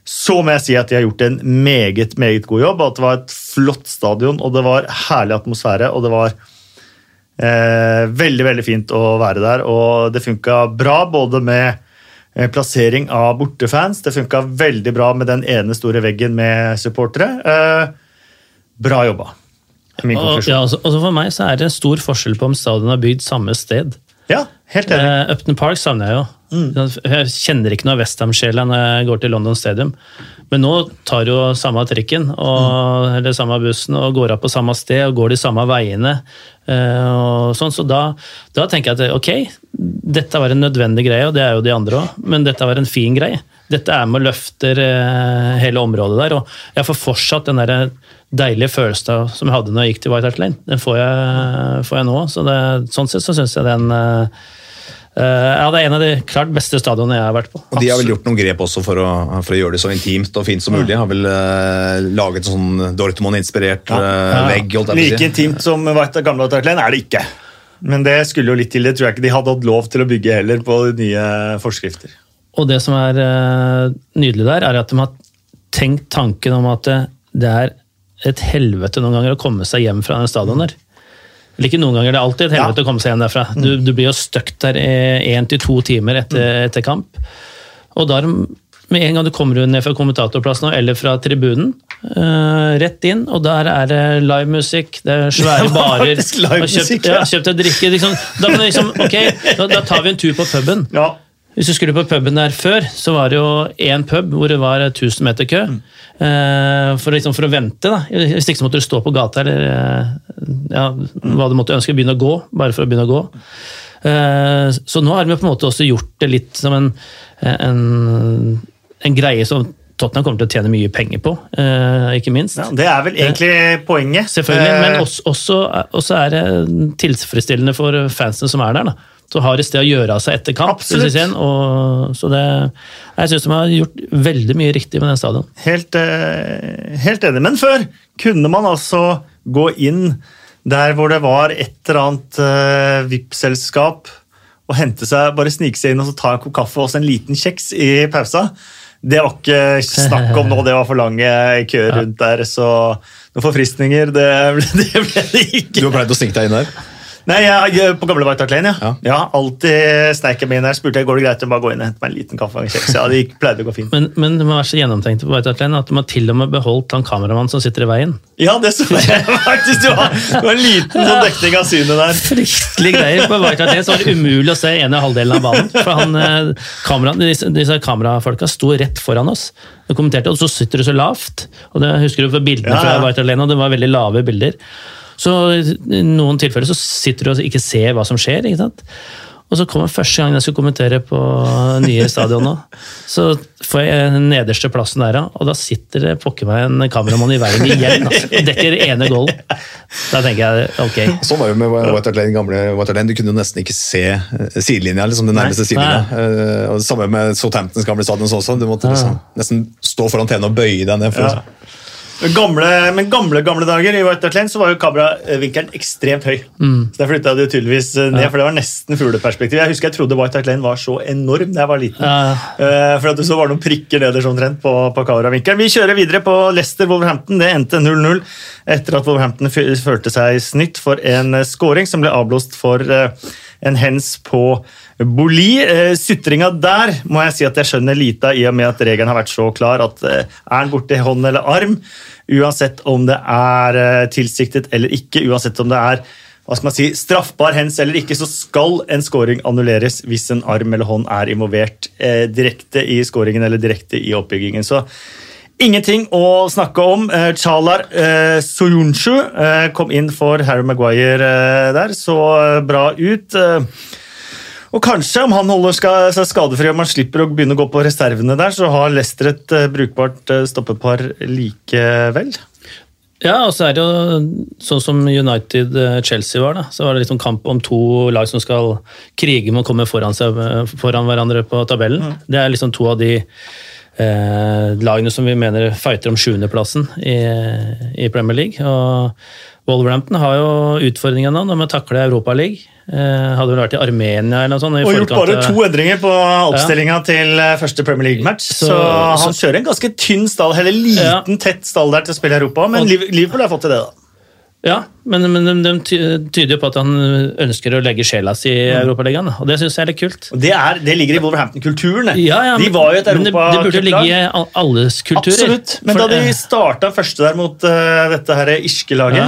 så må jeg si at de har gjort en meget meget god jobb. At det var et flott stadion, og det var herlig atmosfære. og det var Eh, veldig veldig fint å være der, og det funka bra både med eh, plassering av bortefans. Det funka veldig bra med den ene store veggen med supportere. Eh, bra jobba. Min Og, ja, altså, altså for meg så er det en stor forskjell på om stadion er bygd samme sted. Ja, helt enig. Eh, Upton Park savner jeg jo. Jeg kjenner ikke noe Westham-sjela når jeg går til London Stadium. Men nå tar jo samme trikken og, eller samme bussen og går av på samme sted og går de samme veiene. eh, og sånn, Så da, da tenker jeg at ok, dette var en nødvendig greie, og det er jo de andre òg, men dette var en fin greie. Dette er med og løfter eh, hele området der. Og jeg får fortsatt den der deilige følelsen som jeg hadde når jeg gikk til White Hart Lane. Den får jeg, får jeg nå. Så det, sånn sett så syns jeg den eh, ja, det er en av de klart beste stadionene jeg har vært på. Og De har vel gjort noen grep også for å, for å gjøre det så intimt og fint som mulig. Har vel uh, laget sånn Dortmund-inspirert eh, Ja. vegg. Like si. intimt som White- gamle Lane er det ikke. Men det skulle jo litt til. Det tror jeg ikke de hadde hatt lov til å bygge heller på de nye forskrifter. Og det som er uh, nydelig der, er at de har tenkt tanken om at det, det er et helvete noen ganger å komme seg hjem fra den stadion der. Eller ikke noen ganger, det er alltid et helvete Ja. å komme seg hjem derfra. Du, du blir jo stuck der én til to timer etter, etter kamp. Og da med en gang du kommer ned fra kommentatorplassen eller fra tribunen, uh, rett inn, og der er det livemusikk, det er svære barer. livemusikk, Kjøpt, ja, kjøpt deg drikke. Liksom. Da, liksom, okay, da, da tar vi en tur på puben. Ja, Hvis du skulle på puben der før, så var det jo én pub hvor det var 1000 meter kø. eh, for, liksom, for å vente. da. Hvis ikke så måtte du stå på gata eller eh, ja, hva du måtte ønske. Begynne å gå, bare for å begynne å gå. Eh, så nå har vi på en måte også gjort det litt som en, en, en greie som Tottenham kommer til å tjene mye penger på, eh, ikke minst. ja, Det er vel egentlig poenget. Selvfølgelig, men Eh, også, også, også er det tilfredsstillende for fansene som er der. da. Så har et sted å gjøre av seg etter kamp. Absolutt. synes og, så det, jeg syns de har gjort veldig mye riktig med den stadion. Helt, eh, helt enig. Men før kunne man altså gå inn der hvor det var et eller annet uh, VIP-selskap og hente seg, bare snike seg inn og så ta en kopp kaffe og også en liten kjeks i pausa. Det var ikke snakk om nå, det var for lange køer rundt der, så noen forfriskninger, det ble det, ble det ikke. Du har pleid å snike deg inn der? Nei, jeg, jeg, På gamle White Hart ja. Ja. ja. Alltid sneik jeg meg inn der. Spurte jeg går det greit å bare gå inn og hente meg en liten kaffe og en kjeks. Ja, det pleide å gå fint. Men, men det må være så gjennomtenkt på White Hart at de har til og med beholdt han kameramannen som sitter i veien. Ja, det så jeg faktisk. Det var, det var en liten sånn dekning av synet der. Fryktelig greier. På White Hart så var det umulig å se ene halvdelen av banen. For han, kamera, disse, disse kamerafolka sto rett foran oss. og kommenterte, og så sitter du så lavt. Og det husker du for bildene Ja, fra ja. White Hart og det var veldig lave bilder. Så i noen tilfeller så sitter du og ikke ser hva som skjer. ikke sant? Og så kommer første gang jeg skulle kommentere på nye stadion nå, så får jeg den nederste plassen der, og da sitter det pokker meg en kameramann i veien igjen altså, og dekker ene goalen. Da tenker jeg ok. Sånn var det med White Lane, gamle White Lane. Du kunne jo nesten ikke se eh, sidelinja, liksom den nærmeste sidelinja. Eh, og det Samme med Southamptons gamle stadion også. Du måtte liksom, nesten stå foran TV-en og bøye deg ned. for Ja. Gamle, men gamle gamle dager i White Hart Lane så var jo kameravinkelen ekstremt høy. Så Der flytta de tydeligvis eh, ned, for det var nesten fugleperspektiv. Jeg husker jeg trodde White Hart Lane var så enorm da jeg var liten. Ja. Uh, for at det så var det noen prikker nederst omtrent på, på kameravinkelen. Vi kjører videre på Leicester-Wolverhampton. Det endte 0-0 etter at Wolverhampton følte seg snytt for en eh, scoring som ble avblåst for eh, en hens på Boli. Eh, Sutringa der må jeg si at jeg skjønner lite av, i og med at regelen har vært så klar at eh, er den borti hånd eller arm, uansett om det er eh, tilsiktet eller ikke, uansett om det er hva skal man si, straffbar hens eller ikke, så skal en scoring annulleres hvis en arm eller hånd er involvert eh, direkte i scoringen eller direkte i oppbyggingen. Så ingenting å snakke om. Eh, Chalar eh, Soyunshu eh, kom inn for Harry Maguire eh, der, så eh, bra ut. Eh, og kanskje, om han holder ska- seg skadefri og man slipper å begynne å gå på reservene der, så har Leicester et brukbart stoppepar likevel. Ja, og så er det jo sånn som United-Chelsea var, da. Så var det liksom kamp om to lag som skal krige med å komme foran, seg, foran hverandre på tabellen. Det er liksom to av de eh, lagene som vi mener fighter om sjuendeplassen i, i Premier League. Og Wolverhampton har jo utfordringene nå med å takle Europaligaen. Eh, hadde vel vært i Armenia eller noe sånt. Og gjort bare eh, to endringer på oppstillinga til eh, første Premier League-match. Så, Så- han kjører en ganske tynn stall, eller liten, tett stall der til å spille i Europa, men Og- Liverpool har fått til det, da. Ja, men, men de, de tyder jo på at han ønsker å legge sjela si i Europaligaen, og det syns jeg er litt kult. Det, er, det ligger i Wolverhampton-kulturen. Ja, ja, de var jo et men det, burde ligge i alles kulturer. Absolutt. Men da de starta første der mot uh, dette her irske laget Ja.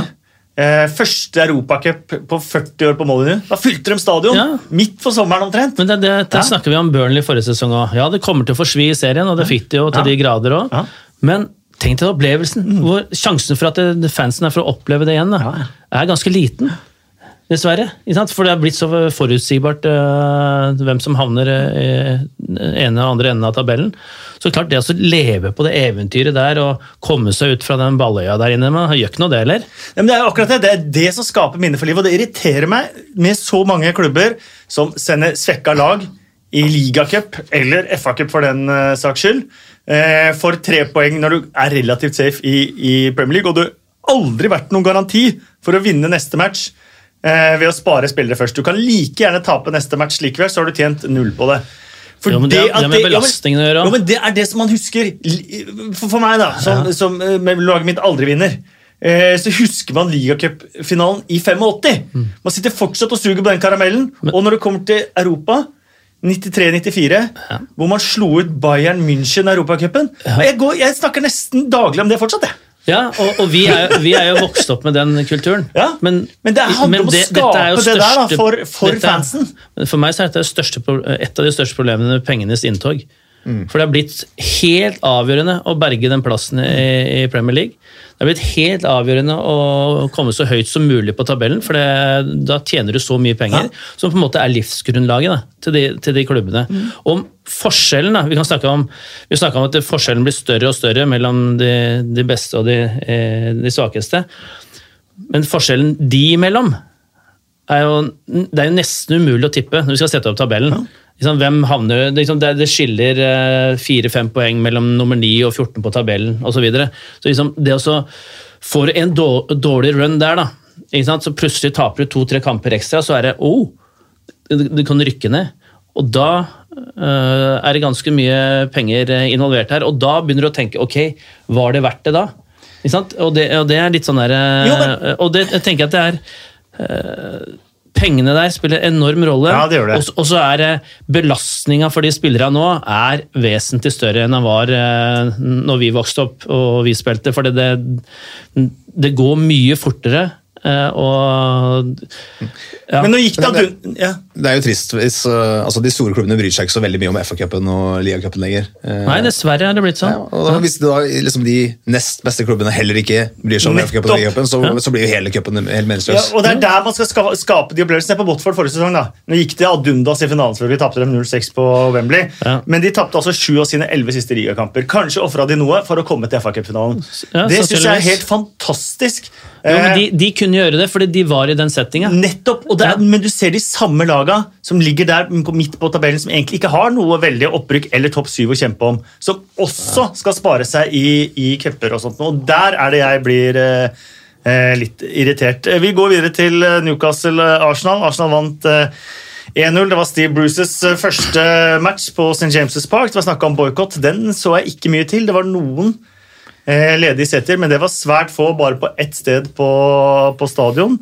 eh, Første europacup på 40 år på Molyneux. Da fylte de stadion Ja. midt på sommeren omtrent. Men det, det, det Ja. snakker vi om Burnley forrige sesong òg. Ja, det kommer til å forsvi i serien, og det fikk det jo til de grader òg. Men tenk deg opplevelsen. Hvor sjansen for at fansen er for å oppleve det igjen, da, Ja. er ganske liten. Dessverre. For det er blitt så forutsigbart uh, hvem som havner i i ene og andre enden av tabellen. Så klart, det å leve på det eventyret der og komme seg ut fra den balløya der inne, man gjør ikke noe det heller. Ja, men det er akkurat det. Det er det som skaper minner for livet. Og det irriterer meg med så mange klubber som sender svekka lag i ligacup eller FA-cup for den uh, saks skyld. Eh, for tre poeng når du er relativt safe i, i Premier League, og det har aldri vært noen garanti for å vinne neste match eh, ved å spare spillere først. Du kan like gjerne tape neste match likevel, så har du tjent null på det. For Jo, men det- er det med ja, belastningen å gjøre. Jo, men det er det som man husker. For, for meg, da, som, som eh, laget mitt aldri vinner, eh, så husker man ligacupfinalen i 85. Mm. Man sitter fortsatt og suger på den karamellen. og når det kommer til Europa 93-94, hvor man slo ut Bayern München i Europacupen jeg, går- jeg snakker nesten daglig om det fortsatt. jeg. Ja, og, og vi, er, jo- vi er jo vokst opp med den kulturen. Ja, men det handler om å skape det største, der da, for- for dette fansen. For meg så er dette et av de største problemene med pengenes inntog. Mm. For det har blitt helt avgjørende å berge den plassen i, i Premier League. Det har blitt helt avgjørende å komme så høyt som mulig på tabellen, for det, da tjener du så mye penger, som på en måte er livsgrunnlaget da, til, de, til de klubbene. Mm. Om forskjellen, da, vi kan snakke om, om at forskjellen blir større og større mellom de, de beste og de, eh, de svakeste, men forskjellen de imellom er jo, det er jo nesten umulig å tippe når vi skal sette opp tabellen. Liksom, hvem havner, det, liksom, det, det skiller eh, fire-fem poeng mellom nummer 9 og 14 på tabellen osv. Så, videre. så liksom, det å få får du en dårlig run der, da, ikke sant? så plutselig taper du to-tre kamper ekstra, så er det oh, du, kan rykke ned. Og da eh, er det ganske mye penger eh, involvert her, og da begynner du å tenke ok, var det verdt det da? Ikke sant? Og det, og det er litt sånn der, Jo, men- Og det jeg tenker jeg at det er Pengene der spiller enorm rolle. Ja, det gjør det. Og, så er det belastninga for de spillerne nå er vesentlig større enn den var eh, når vi vokste opp og vi spilte. For det, det, det går mye fortere. eh, og ja. Men nå gikk det at det- ad ja. Det er jo trist hvis uh, altså De store klubbene bryr seg ikke så veldig mye om FA-cupen og ligacupen lenger. Eh, Nei, dessverre er det blitt ja, sånn. og da, Hvis da, liksom, de nest beste klubbene heller ikke bryr seg om FA-cupen og ligacupen, så, så blir jo hele cupen helt Ja, og Det er der man skal skape, skape de opplevelsene. på Botford forrige sesong. da. Nå gikk det ad undas i finalen, selvfølgelig tapte dem 0-6 på Wembley. Ja. Men de tapte altså sju av sine elleve siste ligakamper. Kanskje ofra de noe for å komme til FA-cupfinalen. Ja, det syns jeg er helt fantastisk. Jo, men Eh, de, de kunne gjøre det fordi de var i den settinga. Nettopp, og det er, Ja. Men du ser de samme laga som ligger der midt på tabellen, som egentlig ikke har noe veldig opprykk eller topp syv å kjempe om, som også skal spare seg i, i cuper og sånt. Og der er det jeg blir eh, eh, litt irritert. Eh, Vi går videre til eh, Newcastle-Arsenal. Arsenal vant eh, 1-0. Det var Steve Bruces første match på St. James' Park. Det var snakka om boikott. Den så jeg ikke mye til. Det var noen eh, ledige seter, men det var svært få bare på ett sted på, på stadion.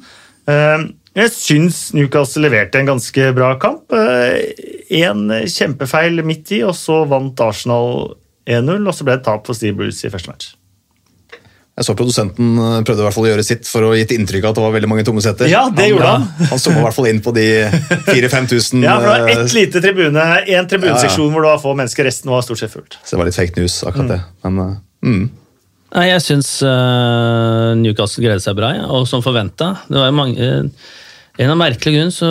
Eh, Jeg syns Newcastle leverte en ganske bra kamp. En kjempefeil midt i, og så vant Arsenal 1-0, og så ble det tap for Steve Bruce i første match. Jeg så Produsenten eh, prøvde i hvert fall å gjøre sitt for å gi inntrykk av at det var veldig mange tomme setter. Ja, det gjorde han. Han så i hvert fall inn på de 4000-5000. Ja, for det var eh, ett lite tribune, en tribuneseksjon Ja, ja. hvor det var få mennesker, resten var stort sett fullt. Så det var litt fake news, akkurat det. Men eh, mm. Nei, jeg syns eh, Newcastle greide seg bra, ja, og som forventa. Det var jo mange eh, En av merkelige grunner så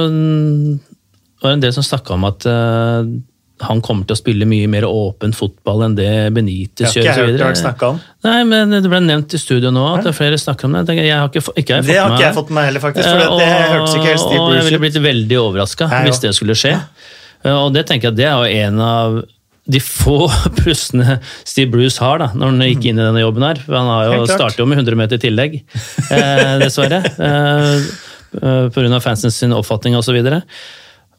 var det en del som snakka om at uh, han kommer til å spille mye mer åpen fotball enn det Benitez Det har ikke jeg hørt det om. Nei, men Det ble nevnt i studio nå at det er flere snakker om det. Jeg Jeg har ikke, ikke har Det har ikke jeg fått med meg heller, faktisk. For det, Eh, det hørtes ikke helt og jeg ville blitt veldig overraska hvis det skulle skje. Eh, Og det tenker jeg det er jo en av de få plussene Steve Bruce har da, når han gikk inn i denne jobben her. Han har jo startet jo med 100 meter tillegg, eh, dessverre. Eh, eh, av fansens sin oppfatning osv.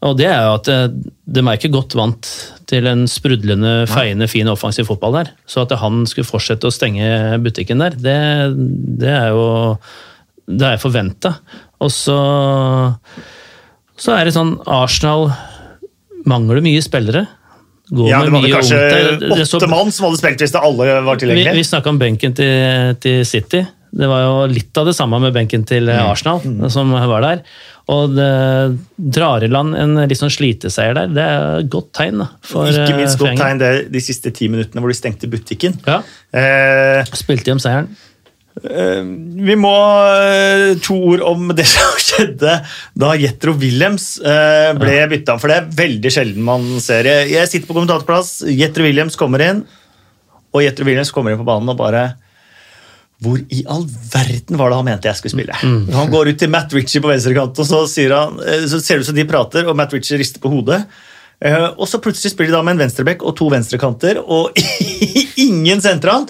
Og det er jo at eh, de er ikke godt vant til en sprudlende, feiende, fin offensiv fotball der. Så at han skulle fortsette å stenge butikken der, det, det er jo Det er forventa. Og så så er det sånn Arsenal mangler mye spillere. Går Ja, det med var det kanskje så- åtte mann som hadde spilt hvis det alle var vi, tilgjengelige. vi snakka om benken til, til City. Det var jo litt av det samme med benken til Arsenal, Arsenal, som var der. Og det drar i land en litt sånn sliteseier der. Det er et godt tegn. da. Ikke minst eh, godt tegn det de siste ti minuttene hvor de stengte butikken. Ja, Eh, Spilte om seieren. vi må eh, to ord om det som skjedde da Jetro Williams eh, ble bytta om. For det er veldig sjelden man ser. Jeg sitter på kommentatorplass, Jetro Williams kommer inn, og Jetro Williams kommer inn på banen og bare hvor i all verden var det han mente jeg skulle spille? Han går ut til Matt Ritchie på venstrekant, og så, han, eh, så ser det ut som de prater, og Matt Ritchie rister på hodet. Eh, og så plutselig spiller de da med en venstrebekk og to venstrekanter, og ingen sentral.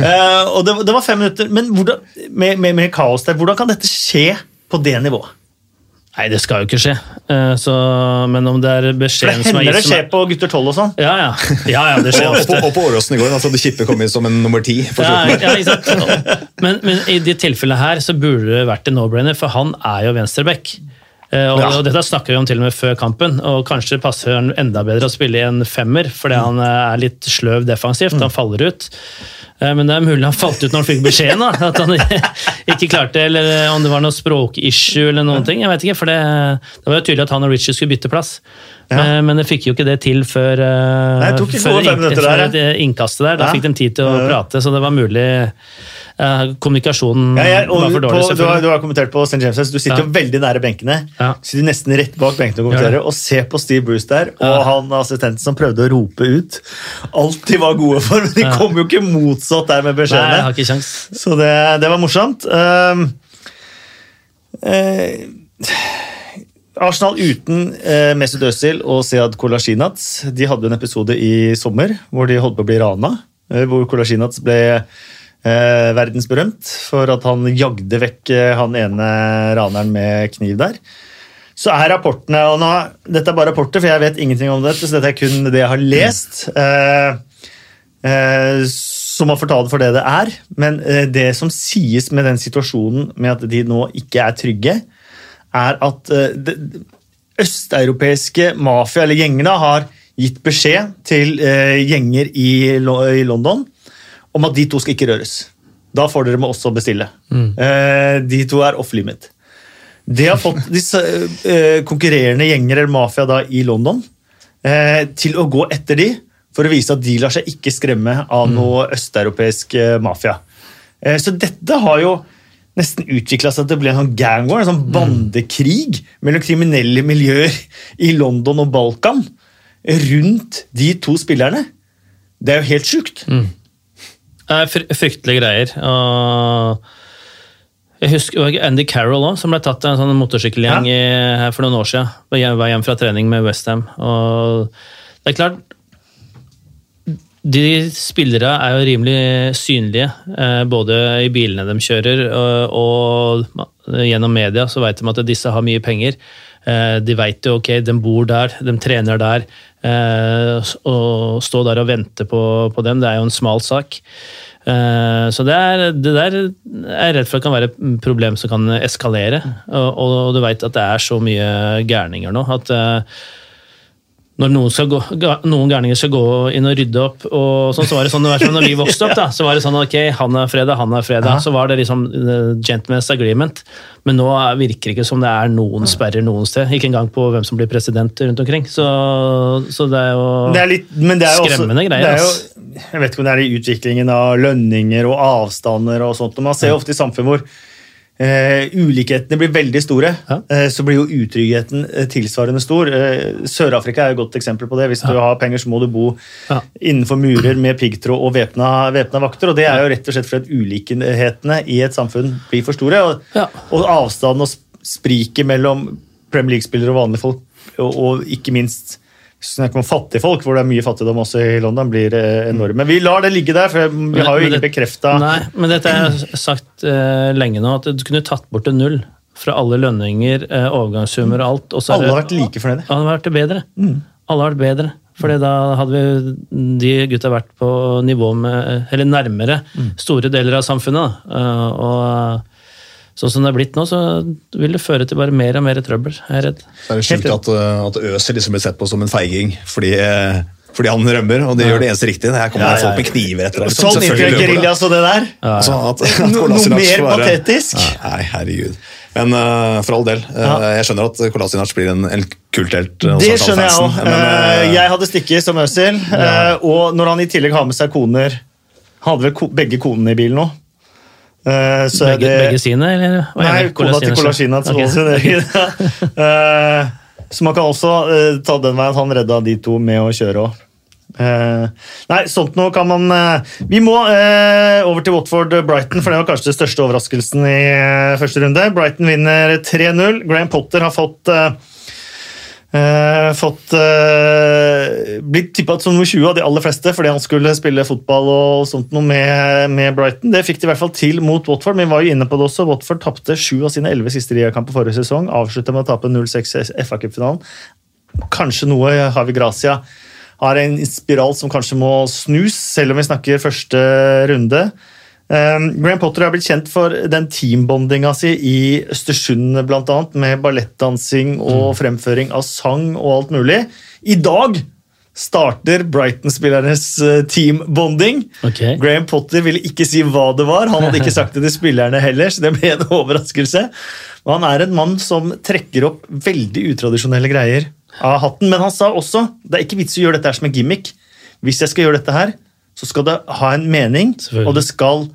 Eh, og det, det var fem minutter, men hvordan, med, med, med kaos der, hvordan kan dette skje på det nivået? Nei, det skal jo ikke skje. Eh, Så, men om det er beskjeden som er gitt det hender det skjer er- på gutter 12 og sånn. Ja, ja. ja, ja det skjer Og, ofte. på, og på Åråsen i går, altså, det Kippe kom inn som en nummer ti. Ja, ja. Men, men i det tilfellet her så burde det vært en no-brainer, for han er jo venstreback. Eh, Og, Ja. og dette snakker vi om til og med før kampen, og kanskje passer han enda bedre å spille i en femmer, fordi han eh, er litt sløv defensivt, han faller ut. Eh, Men det er mulig han falt ut når han fikk beskjeden, da, at han ikke klarte eller om det var noe språkissue eller noen ting. jeg vet ikke, for Det, det var jo tydelig at han og Richie skulle bytte plass, Ja. Eh, men det fikk jo ikke det til før, eh, Nei, det før, fem der, det innkastet der. Da fikk de tid til å prate, så det var mulig eh, Kommunikasjonen Ja, ja, var for på, dårlig, du, har, du har kommentert på St. James' Du sitter Ja. jo veldig nære benkene. Sitter nesten rett bak benkene og kommenterer. Og se på Steve Bruce der, og han assistenten som prøvde å rope ut. Alt de var gode for, men de kom jo ikke motsatt der med beskjedene. Så det, det var morsomt. Um, eh, Arsenal uten eh, Mesut Özil og Sead Kolasinac de hadde en episode i sommer hvor de holdt på å bli rana. eh, Hvor Kolasinac ble eh, verdensberømt for at han jagde vekk eh, han ene raneren med kniv der. Så er rapportene og nå, Dette er bare rapporter, for jeg vet ingenting om dette. så dette er kun det jeg har lest. Eh, eh, som har fortalt for det det er. Men det som sies med den situasjonen med at de nå ikke er trygge, er at eh, østeuropeiske mafia, eller gjengene, har gitt beskjed til eh, gjenger i, i London om at de to skal ikke røres. Da får dere med også bestille. Eh, de to er off limit. Det har fått disse konkurrerende gjenger eller mafia da i London til å gå etter de for å vise at de lar seg ikke skremme av noe østeuropeisk mafia. Så dette har jo nesten utvikla seg til å bli en sånn gang war, en sånn bandekrig mellom kriminelle miljøer i London og Balkan rundt de to spillerne. Det er jo helt sjukt. Det er fryktelige greier. Og jeg husker Andy Carroll også, som ble tatt av en sånn motorsykkelgjeng i- her for noen år siden. Var hjem, fra trening med Westham. Det er klart De spillere er jo rimelig synlige, eh, både i bilene de kjører og, og gjennom media så vet de at disse har mye penger. Eh, De vet jo ok, de bor der, de trener der. eh, Å stå der og vente på, på dem, det er jo en smal sak. Eh, Så det, er, det der er jeg redd for kan være et problem som kan eskalere. Og, og du veit at det er så mye gærninger nå at eh, når noen, skal gå, noen gærninger skal gå inn og rydde opp, og sånn, så var det sånn, når vi vokste opp, da, så var det sånn ok, han er fredag, han er fredag. Så var det liksom uh, gentleman's agreement. Men nå er- virker det ikke som det er noen sperrer noen sted. Ikke engang på hvem som blir president rundt omkring. Så, så det er jo Det er litt, men det er Skremmende også, greier, Det er jo, jeg vet ikke om det er i utviklingen av lønninger og avstander og sånt. Man ser jo ofte i samfunn hvor eh, ulikhetene blir veldig store, Ja. eh, så blir jo utryggheten eh, tilsvarende stor. Eh, Sør-Afrika er et godt eksempel på det. Hvis du har penger, så må du bo Ja. innenfor murer med piggtråd og væpna vakter. og Det er jo rett og slett fordi ulikhetene i et samfunn blir for store. Og, Ja. og avstanden og sp- spriket mellom Premier League-spillere og vanlige folk, og, og ikke minst snakker om fattige folk, hvor det er mye fattigdom også i London, blir eh, enorme. Men vi lar det ligge der, for vi har jo ingen bekrefta Nei, men dette har jeg sagt uh, lenge nå, at du kunne tatt bort en null fra alle lønninger, uh, overgangssummer og alt. Og Alle har vært like fornøyde. Alle har vært bedre. bedre. Alle har vært bedre. Fordi da hadde vi de gutta vært på nivå med Eller nærmere store deler av samfunnet. Uh, og sånn som det er blitt nå, så vil det føre til bare mer og mer trøbbel, er redd. Det er det sjukt at, uh, at Øser liksom blir sett på som en feiging fordi, eh, fordi han rømmer, og det gjør det eneste riktige. Her kommer Ja, ja, folk med kniver etter liksom. Sånn ikke geriljas og det der. Altså, at, at No- noe mer bare- patetisk? Nei, herregud. Men uh, for all del, uh, Ja. jeg skjønner at Kolasinac blir en, en kulthelt. uh, Det skjønner jeg òg. men, uh, Jeg hadde stikket som Øzil, Ja. og når han i tillegg har med seg koner Hadde vel ko begge konene i bilen nå. Eh, så er Begge, det- begge sine, eller? er Nei, cola til cola Kina. Eh, Så man kan også uh, ta den veien at han redda de to med å kjøre òg. nei, sånt noe kan man eh, Vi må eh, over til Watford-Brighton, for det var kanskje den største overraskelsen i eh, første runde. Brighton vinner 3-0. Graham Potter har fått eh, fått uh, blitt tippa som nummer 20 av de aller fleste fordi han skulle spille fotball og sånt noe med, med Brighton. Det fikk de i hvert fall til mot Watford, men vi var jo inne på det også. Watford tapte sju av sine elleve siste ligakamper forrige sesong. Avslutta med å tape 0-6 i FA-cupfinalen. Kanskje noe Havi Gracia har en spiral som kanskje må snus, selv om vi snakker første runde. Um, Graham Potter har blitt kjent for den teambondinga si i Østersund, annet, med ballettdansing og fremføring av sang og alt mulig. I dag starter Brighton-spillernes eh, teambonding. Okay. Graham Potter ville ikke si hva det var. Han hadde ikke sagt det til spillerne heller, så det ble en overraskelse. Og han er en mann som trekker opp veldig utradisjonelle greier av hatten. Men han sa også det er ikke vits å gjøre dette her som en gimmick. Hvis jeg skal gjøre dette her, så skal det ha en mening, og det skal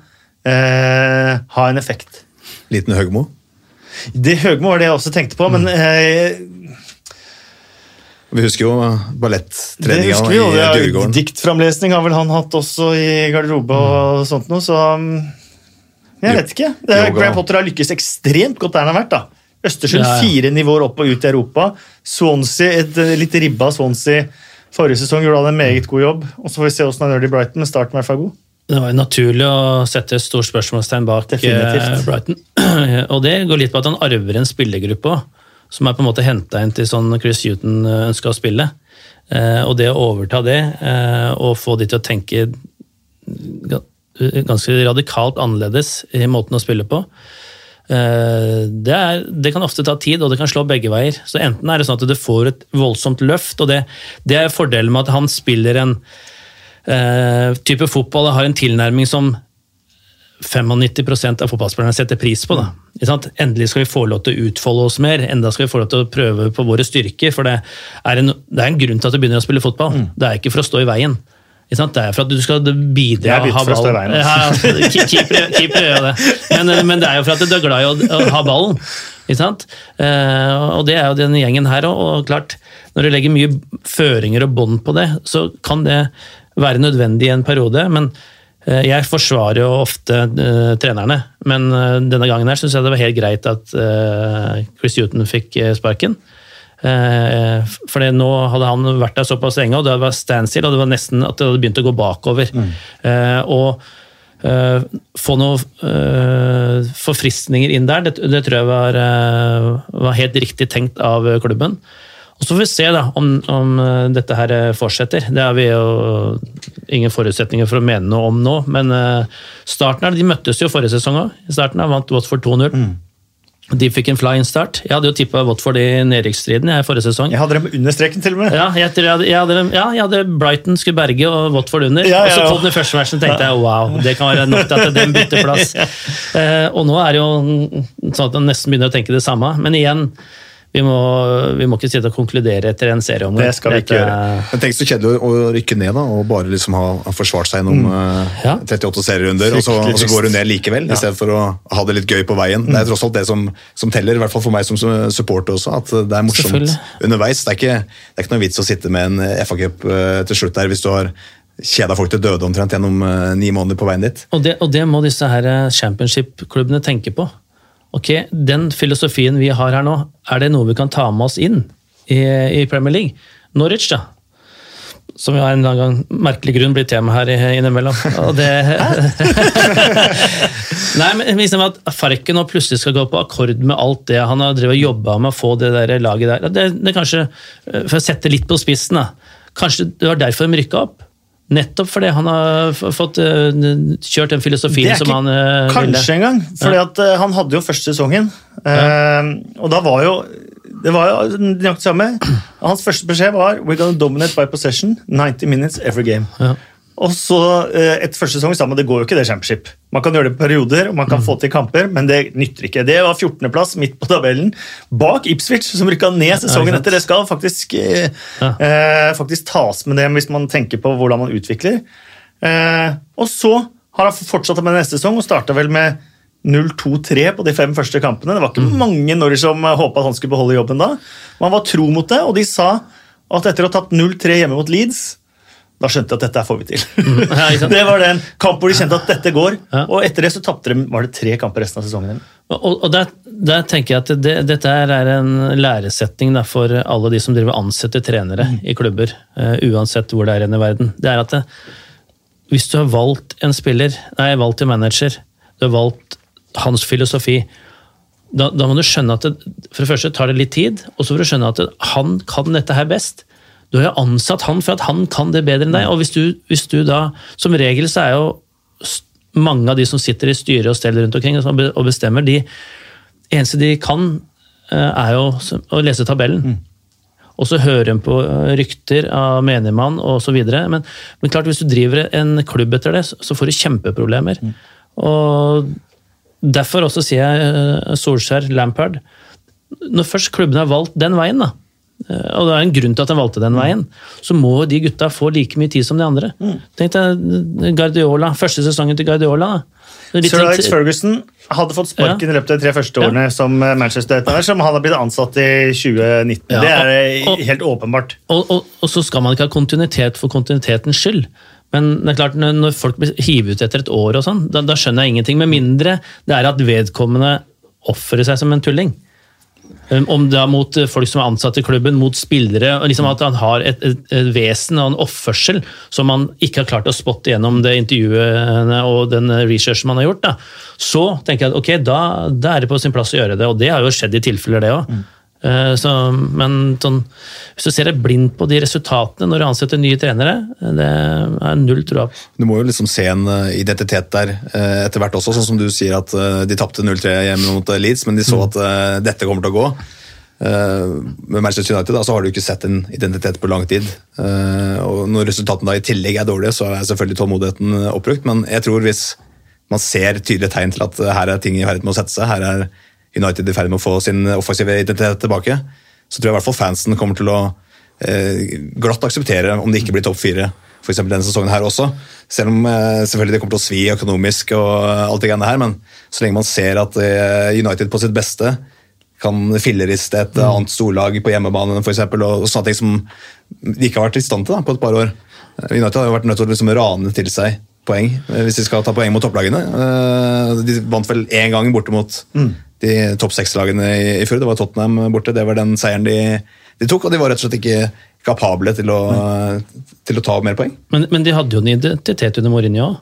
eh, ha en effekt. Liten Høgmo. Det Høgmo var det jeg også tenkte på, men eh, Vi husker jo det ballettreninga i er Djurgården. Diktframlesning har vel han hatt også i garderobe og sånt noe, så um, Jeg vet ikke. Det Graham Potter har lykkes ekstremt godt der han har vært. da. Østersund Ja, ja. fire nivåer opp og ut i Europa. Swansea, et eh, litt ribba Swansea forrige sesong, gjorde han en meget god jobb. Og Så får vi se hvordan han gjør det i Brighton, men starten er i hvert fall god. Det var jo naturlig å sette et stort spørsmålstegn bak Definitivt. eh, Brighton. Og det går litt på at han arver en spillergruppe som er på en måte henta inn til sånn Chris Huton ønska å spille. Eh, Og det å overta det, eh, og få de til å tenke ganske radikalt annerledes i måten å spille på, eh, det, er, det kan ofte ta tid, og det kan slå begge veier. Så enten er det sånn at du får et voldsomt løft, og det, det er fordelen med at han spiller en uh, type fotball har en tilnærming som 95% av fotballspillerne setter pris på. Da. Endelig skal vi få lov til å utfolde oss mer, enda skal vi få lov til å prøve på våre styrker. For det er en, det er en grunn til at du begynner å spille fotball. Det er ikke for å stå i veien. Det er for at du skal bidra Jeg er begynt for å stå i veien, Ja, keepere keepere gjør det. Men, men det er jo for at du er glad i å, ha ballen. Ikke sant? Eh, og det er jo denne gjengen her òg. Og klart, når du legger mye føringer og bånd på det, så kan det være nødvendig i en periode. men Eh, Jeg forsvarer jo ofte uh, trenerne, men uh, denne gangen her syns jeg det var helt greit at uh, Chris Huton fikk eh, sparken. Eh, for nå hadde han vært der såpass lenge, og det var standstill, og det var nesten at det hadde begynt å gå bakover. Eh, og eh, få noen eh, forfriskninger inn der, det, det tror jeg var, eh, var helt riktig tenkt av klubben. Og Så får vi se da, om, om dette her fortsetter. Det har vi jo ingen forutsetninger for å mene noe om nå. Men starten her, de møttes jo forrige sesong òg. Starten her vant Watford 2-0. De fikk en fly in-start. Jeg hadde jo tippa Watford i nedrykksstriden forrige sesong. Jeg hadde dem under streken, til og med. Ja jeg, jeg, hadde, jeg hadde, ja, jeg hadde Brighton skulle berge og Watford under. Ja, Og så kom den første matchen tenkte jeg wow, det kan være nok til at den bytter plass. Eh, og nå er det jo sånn at man nesten begynner å tenke det samme. Men igjen, vi må, vi må ikke sitte og konkludere etter en serieomgang. Det skal vi ikke Dette- gjøre. Men tenk så kjedelig å rykke ned da, og bare liksom ha, ha forsvart seg gjennom mm. Ja. 38 serierunder, og så, og så går du ned likevel, i stedet for å ha det litt gøy på veien. Det er tross alt det som, som teller, i hvert fall for meg som supporter også, at det er morsomt underveis. Det er, ikke, det er ikke noe vits å sitte med en FA-cup til slutt der hvis du har kjeda folk til døde omtrent gjennom eh, ni måneder på veien dit. Og det, og det må disse her eh, championship-klubbene tenke på. Ok, Den filosofien vi har her nå, er det noe vi kan ta med oss inn i, i Premier League? Norwich, da. Som jo av en gang merkelig grunn blir tema her innimellom. Og det Nei, men liksom at Farken nå plutselig skal gå på akkord med alt det han har drevet jobba med å få det der laget der. Det, det kanskje, eh, For å sette litt på spissen, da. Kanskje det var derfor de rykka opp? Nettopp fordi han har fått eh, kjørt den filosofien som han eh, ville. kanskje engang. Fordi at eh, han hadde jo første sesongen. Ja. og da var jo det var jo nøyaktig samme. Hans første beskjed var We're gonna dominate by possession 90 minutes every game. Ja. Og så eh, Etter første sesong sa man det går jo ikke det championship. Man kan gjøre det på perioder, og man Mm. kan få til kamper, men det nytter ikke. Det var 14.-plass midt på tabellen, bak Ipswich, som rykka ned sesongen etter. Det skal faktisk, eh, Ja. eh, faktisk tas med det hvis man tenker på hvordan man utvikler. Eh, og så har han fortsatt med neste sesong og starta vel med 0-2-3 på de fem første kampene. Det var ikke mange Norwich som håpa at han skulle beholde jobben da. Man var tro mot det, og de sa at etter å ha tatt 0-3 hjemme mot Leeds da skjønte jeg at dette får vi til. Ja, det var den kamp hvor de kjente at dette går. Ja. Og etter det så tapte de var det tre kamper resten av sesongen. Og, og der, der tenker jeg at det, dette er en læresetning da, for alle de som driver ansetter trenere i klubber, uh, uansett hvor det er i verden. Det er at det, hvis du har valgt en spiller, nei, valgt en manager, du har valgt hans filosofi, da, da må du skjønne at det, for det første tar det litt tid, og så får du skjønne at det, han kan dette her best. Du har jo ansatt han for at han kan det bedre enn deg, og hvis du, hvis du da Som regel så er jo mange av de som sitter i styret og steller rundt omkring og bestemmer, de eneste de kan, eh, er jo å lese tabellen. Og så hører de på eh, rykter av menigmann osv. Men, men klart, hvis du driver en klubb etter det, så- får du kjempeproblemer. Og derfor også sier jeg eh, Solskjær, Lampard Når først klubben har valgt den veien, da, og det er en grunn til at de valgte den veien, så må de gutta få like mye tid som de andre. Tenk deg Guardiola, første sesongen til Guardiola. Sir Alex Ferguson hadde fått sparken i løpet av de tre første Ja. årene som eh, Manchester United, som han har blitt ansatt i 2019. Ja, det er eh, og- og- helt åpenbart. Og, og, så skal man ikke ha kontinuitet for kontinuitetens skyld. Men det er klart, når folk blir hivet ut etter et år, og sånn, da, da skjønner jeg ingenting. Med mindre det er at vedkommende oppfører seg som en tulling. Um, Om det er mot eh, folk som er ansatt i klubben, mot spillere. liksom At han har et, et, et vesen og en oppførsel som man ikke har klart å spotte gjennom det intervjuet og den researchen man har gjort. Da. Så tenker jeg at ok, da, da er det på sin plass å gjøre det, og det har jo skjedd i tilfeller, det òg. Så, men sånn, hvis du ser deg blind på de resultatene når du ansetter nye trenere, det er null tro på. Du må jo liksom se en eh, identitet der eh, etter hvert også, sånn som du sier at eh, de tapte 0-3 hjemme mot eh, Leeds, men de så at eh, dette kommer til å gå. Eh, med Manchester United da, så har du ikke sett en identitet på lang tid. Eh, og Når resultatene da i tillegg er dårlige, så er selvfølgelig tålmodigheten eh, oppbrukt. Men jeg tror hvis man ser tydelige tegn til at eh, her er ting i ferd med å sette seg, her er United i ferd med å få sin offensive identitet tilbake, så tror jeg i hvert fall fansen kommer til å eh, glatt akseptere om det ikke blir topp fire eksempel denne sesongen her også. Selv om eh, selvfølgelig det kommer til å svi økonomisk og alt det greiene her, men så lenge man ser at eh, United på sitt beste kan filleriste et annet storlag på hjemmebane for eksempel, og, og sånne ting som de ikke har vært i stand til da, på et par år. Eh, United har jo vært nødt til å liksom rane til seg poeng eh, hvis de skal ta poeng mot topplagene. Eh, De vant vel én gang borte mot de topp seks-lagene i, i fjor. Det var Tottenham borte. Det var den seieren de, de tok, og de var rett og slett ikke kapable til å, til å ta mer poeng. Men, men de hadde jo en identitet under Mourinho òg.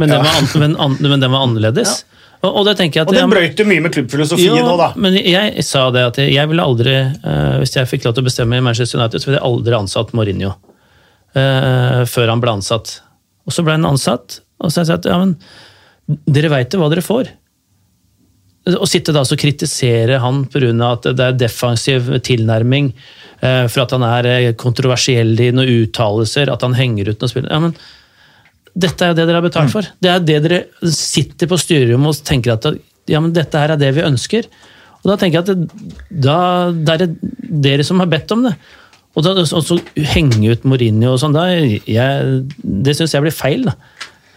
Men, den Ja. var men, men den var annerledes. Og, og det tenker jeg at Og ja, den brøyt jo mye med klubbfilosofien Jo, nå, da. Men jeg sa det at jeg ville aldri, uh, hvis jeg fikk lov til å bestemme i Manchester United, så ville jeg aldri ansatt Mourinho Uh, før han ble ansatt. Og så ble han ansatt, og så sa jeg at ja, men dere veit jo hva dere får. Å sitte da og kritisere han pga. at det er defensiv tilnærming, eh, for at han er eh, kontroversiell i noen uttalelser, at han henger ut noen spillere ja, men dette er jo det dere har betalt for. Det er det dere sitter på styrerommet og tenker at ja, men dette her er det vi ønsker. Og da tenker jeg at det, da, det er dere som har bedt om det. Og da, og så henge ut Mourinho og sånn, det syns jeg blir feil. da.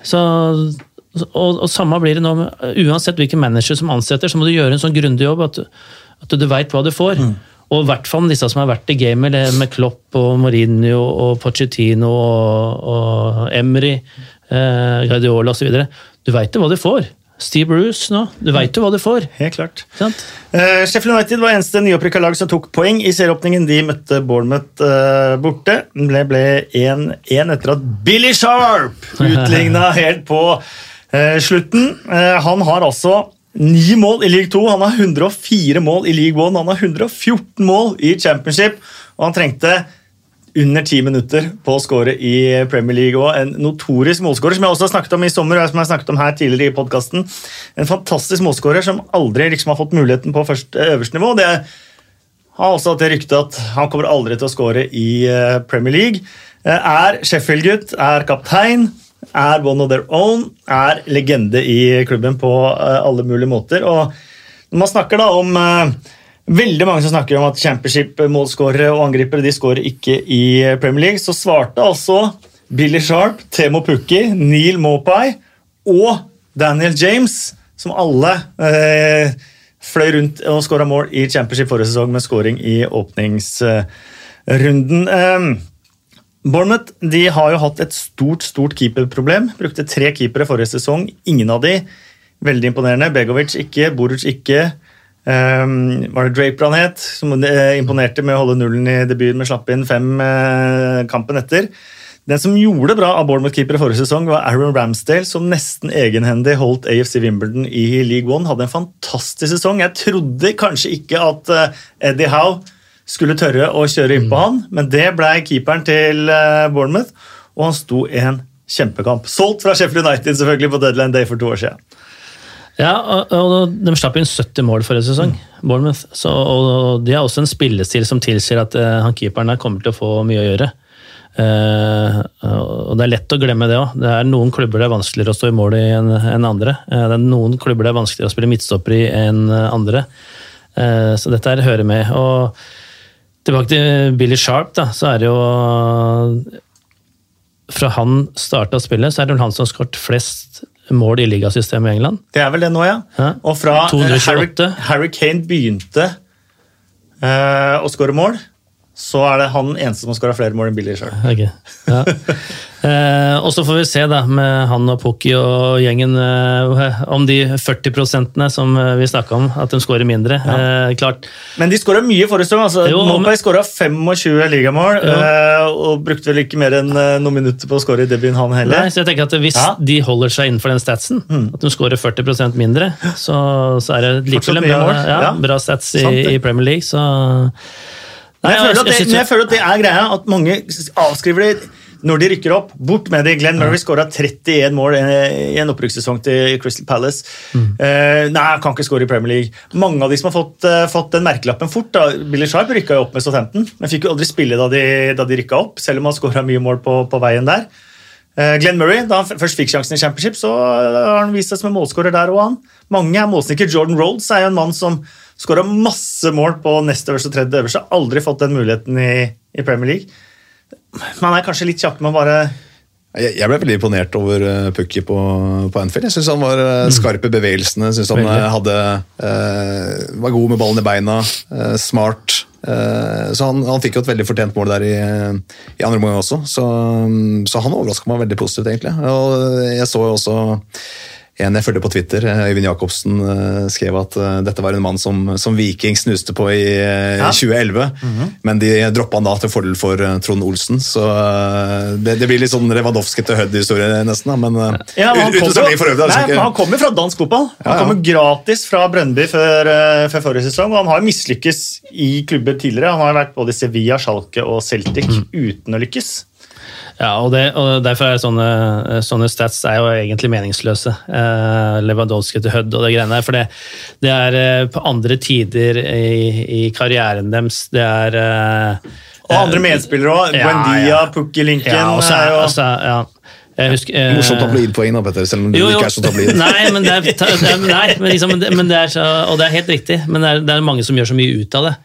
Så, og, og samme blir det nå, uansett hvilken manager som ansetter, så må du gjøre en sånn grundig jobb at, du- at du veit hva du får. Og i hvert fall disse som har vært i gamet, med Klopp og Mourinho og Pochettino og, og Emry, eh, Guardiola osv. Du veit jo hva du får. Steve Bruce nå, du veit jo hva du får. Helt klart. Eh, Sheffield United var eneste nyopprykka lag som tok poeng i serieåpningen. De møtte Bournemouth uh, borte. Det ble, ble 1-1 etter at Billy Sharp utligna helt på slutten. Eh, han har altså ni mål i league 2, han har 104 mål i league 1, han har 114 mål i championship, og han trengte under ti minutter på å skåre i Premier League. og En notorisk målskårer, som jeg også har snakket om i sommer. og som jeg har snakket om her tidligere i podcasten. En fantastisk målskårer som aldri liksom har fått muligheten på først, øverste nivå. Det har også hatt det ryktet at han kommer aldri til å skåre i eh, Premier League. Eh, Er Sheffield-gutt, er kaptein, er one of their own, er legende i klubben på eh, alle mulige måter. og når man snakker da om eh, Veldig mange som snakker om at championship-målskårere og angripere de skårer ikke i Premier League. Så svarte altså Billy Sharp, Temo Pukki, Neil Mopai og Daniel James, som alle eh, fløy rundt og skåra mål i championship forrige sesong med skåring i åpningsrunden. Eh, Bournemouth de har jo hatt et stort stort keeperproblem. Brukte tre keepere forrige sesong. Ingen av de veldig imponerende. Begovic ikke, Boruc ikke. Um, var det Draper han het, som eh, imponerte med å holde nullen i debuten, men slapp inn fem uh, kampen etter. Den som gjorde det bra av Bournemouth-keepere forrige sesong, var Aaron Ramsdale, som nesten egenhendig holdt AFC Wimbledon i League One. Hadde en fantastisk sesong. Jeg trodde kanskje ikke at uh, Eddie Howe skulle tørre å kjøre innpå han, men det ble keeperen til eh, Bournemouth, og han sto en kjempekamp. Solgt fra Sheffield United selvfølgelig på deadline day for to år siden. Ja, og, og de slapp inn 70 mål forrige sesong, Bournemouth. Så, og de har også en spillestil som tilsier at uh, han keeperen der kommer til å få mye å gjøre. Uh, og Det er lett å glemme det òg. Det er noen klubber det er vanskeligere å stå i mål i enn en andre. Uh, det er noen klubber det er vanskeligere å spille midtstopper i enn andre. Så dette her hører med. Og tilbake til Billy Sharp, da, så er det jo Fra han starta spillet, så er det vel han som har skåret flest mål i ligasystemet i England. Det er vel det nå, ja. Ja. Og fra eh, 228. Harry, Harry Kane begynte uh, å skåre mål, så er det han eneste som har skåra flere mål enn Billy Sharp. Ok, ja. eh, og så får vi se da, med han og Pukki og gjengen eh, om de 40% som eh, vi snakka om, at de skårer mindre. Eh, klart, Men de skåra mye forrige sesong. Altså, Mopay skåra 25 ligamål eh, og brukte vel ikke mer enn eh, noen minutter på å skåre i debuten, han nei, så jeg tenker at Hvis Ja. Mm. de holder seg innenfor den statsen, at de skårer 40% mindre, så, så er det likevel en bra, ja, ja. bra stats i, i Premier League. Så Nei, jeg, føler det, jeg føler at det er greia at mange avskriver det når de rykker opp. Bort med det. Glenn Murray skåra 31 mål i en opprykkssesong til Crystal Palace. Mm. Uh, nei, han kan ikke skåre i Premier League. Mange av de som har fått, uh, fått den merkelappen fort da, Billy Sharp rykka jo opp med Southampton, men fikk jo aldri spille da de, da de rykka opp, selv om han skåra mye mål på, på veien der. Uh, Glenn Murray, da han først fikk sjansen i Championship, så har han vist seg som en målskårer der òg, han. Mange er målsnikker. Jordan Rhodes er jo en mann som skåra masse mål på nest øverste og tredje øverste. Aldri fått den muligheten i, i Premier League. Man er kanskje litt kjapp med å bare Jeg, ble veldig imponert over uh, Pukki på, på Anfield. Jeg syns han var uh, skarp i bevegelsene. Synes han uh, hadde, eh, var god med ballen i beina. Eh, smart. Eh, så han, han fikk jo et veldig fortjent mål der i, i andre omgang også. Så, um, så han overraska meg veldig positivt, egentlig. Og jeg så jo også en jeg følger på Twitter, eh, Øyvind Jacobsen, eh, skrev at eh, dette var en mann som, som Viking snuste på i Ja. 2011. Men de droppa han da til fordel for Trond Olsen. Så det, det blir litt sånn Lewandowski til Hødd-historie, nesten. da, Men Ja, men han uten for øvrig. Nei, han kommer fra dansk fotball. Han Ja, ja. kommer gratis fra Brøndby før, før forrige sesong, og han har mislykkes i klubber tidligere. Han har vært både i Sevilla, Schalke og Celtic Mm. uten å lykkes. Ja, og, det, og derfor er sånne, sånne stats er jo egentlig meningsløse. Eh, Lewandowski til Hødd og det greiene der. For det, det er eh, på andre tider i, i karrieren deres. Det er eh, Og andre medspillere òg. Ja, Buendia, ja. Pukki Linken Ja, og så er altså, ja. Jeg husker, eh, Morsomt tabloidpoeng, da, Petter, selv om du jo, jo. ikke er så tabloid. Nei, men det er, ta- det er, nei, men liksom, men det, men det er så, og det er helt riktig, men det er, det er mange som gjør så mye ut av det.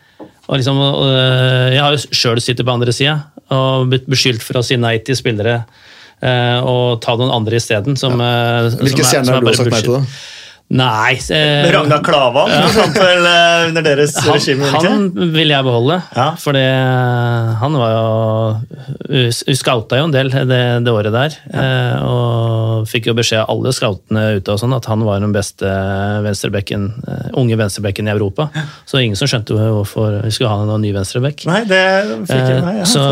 Og liksom, øh, jeg har jo sjøl sittet på andre sida og blitt beskyldt for å si nei til spillere øh, og ta noen andre isteden. Ja. som Hvilke er- stjerner er har du sagt nei til? da? Nei eh, Ragnar Klavan forsvant vel eh, under deres han, regime? han vil jeg beholde, Ja. for han var jo Vi skauta jo en del det, det året der, eh, og fikk jo beskjed av alle scoutene ute og sånn at han var den beste venstrebekken, eh, unge venstrebekken i Europa. Så ingen som skjønte hvorfor vi skulle ha noen ny venstrebekk. Nei, det fikk jeg nei, ja. Eh, Så,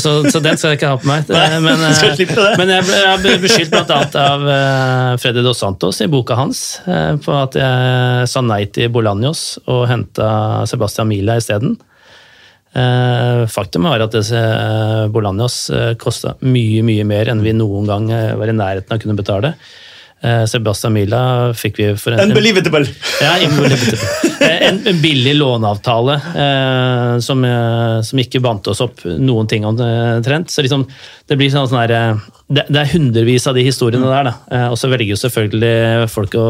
så, så den skal jeg ikke ha på meg. Nei, Men, eh, men jeg ble, jeg ble beskyldt annet av eh, Freddy Dos Santos i boka hans eh, på at jeg sa nei til Bolaños og henta Sebastian Mila isteden. Eh, Faktum er at eh, Bolaños eh, kosta mye, mye mer enn vi noen gang eh, var i nærheten av å kunne betale. Eh, Sebastian Mila fikk vi for en, Unbelievable! ja, unbelievable. Eh, en, en billig låneavtale eh, som, eh, som ikke bandt oss opp noen ting omtrent. Så liksom, det blir sånn, sånn eh, det, det er hundrevis av de historiene der. Da. Eh, og så velger jo selvfølgelig folk å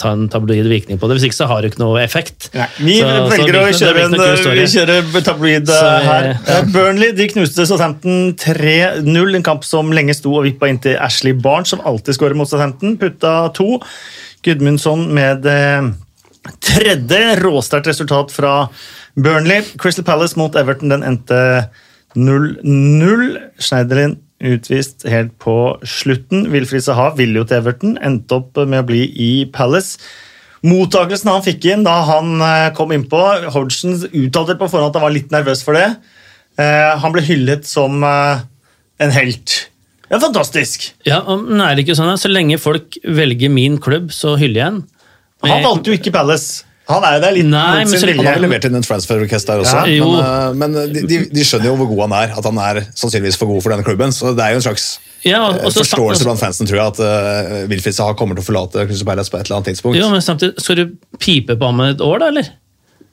ta en tabloid virkning på det. Hvis ikke så har det ikke noe effekt. Nei, vi Så- så velger det å kjøre en vi kjører tabloid Så, eh, her. ja. Eh, Burnley de knuste Southampton 3-0. En kamp som lenge sto og vippa inn til Ashley Barnes, som alltid skårer mot Southampton. Putta to. Gudmundsson med det tredje. Råsterkt resultat fra Burnley. Crystal Palace mot Everton den endte 0-0. Schneiderlin utvist helt på slutten. Wilfried Saha ville jo til Everton, endte opp med å bli i Palace. Mottakelsen han fikk inn da han eh, kom innpå Hodgson uttalte på forhånd at han var litt nervøs for det. Eh, Han ble hyllet som eh, en helt. Ja, fantastisk! Ja, men er det ikke sånn at Så lenge folk velger min klubb, så hyller jeg den. Men Han valgte jo ikke Palace. Han er jo der litt Nei, mot sin vilje. Han har levert inn en transfer request der også, Ja, men, uh, men de, de, de skjønner jo hvor god han er. At han er sannsynligvis for god for denne klubben. Så det er jo en slags Ja, og- eh, og så- forståelse blant fansen, tror jeg, at uh, Wilfried Saha kommer til å forlate Crystal Palace på et eller annet tidspunkt. Jo, men samtidig, Skal du pipe på ham et år, da, eller?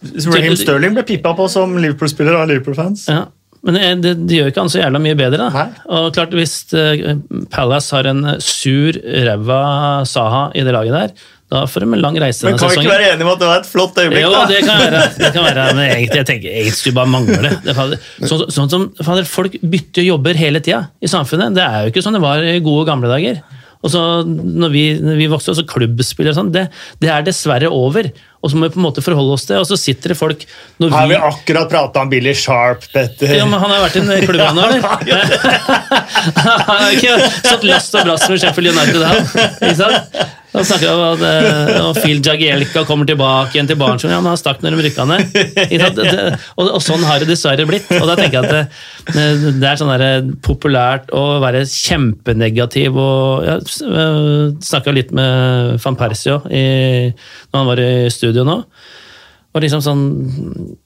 Raheem Sterling ble pipa på som Liverpool-spiller av Liverpool-fans. Ja, men det, det, gjør ikke han så jævla mye bedre. da. Nei. Og klart, Hvis eh, Palace har en sur, ræva Saha i det laget der, da får de en lang reise Men kan vi ikke være enige om at det var et flott øyeblikk? Jo, da? det kan være, det kan være men egentlig, jeg tenker, egentlig skulle bare mangle det. Sånn, sånn som fader, Folk bytter jobber hele tida i samfunnet. Det er jo ikke sånn det var i gode gamle dager. Og så når vi, når vi vokste opp, så klubbspillere og sånn, det, det er dessverre over. Og så må vi på en måte forholde oss til og så sitter det folk når Har vi vi, akkurat prata om Billy Sharp, Petter? ja, men Han har vært i en klubb, han eller? Han har ikke satt last og brast med Sheffield United, han. Ikke sant? Han snakker om at eh, og Phil Jagielka kommer tilbake igjen til Barnson. Ja, han stakk når de rykka ned. Og, og sånn har det dessverre blitt. Og da tenker jeg at det, det er sånn der populært å være kjempenegativ og Jeg snakka litt med van Persio i, når han var i studio nå. Og liksom sånn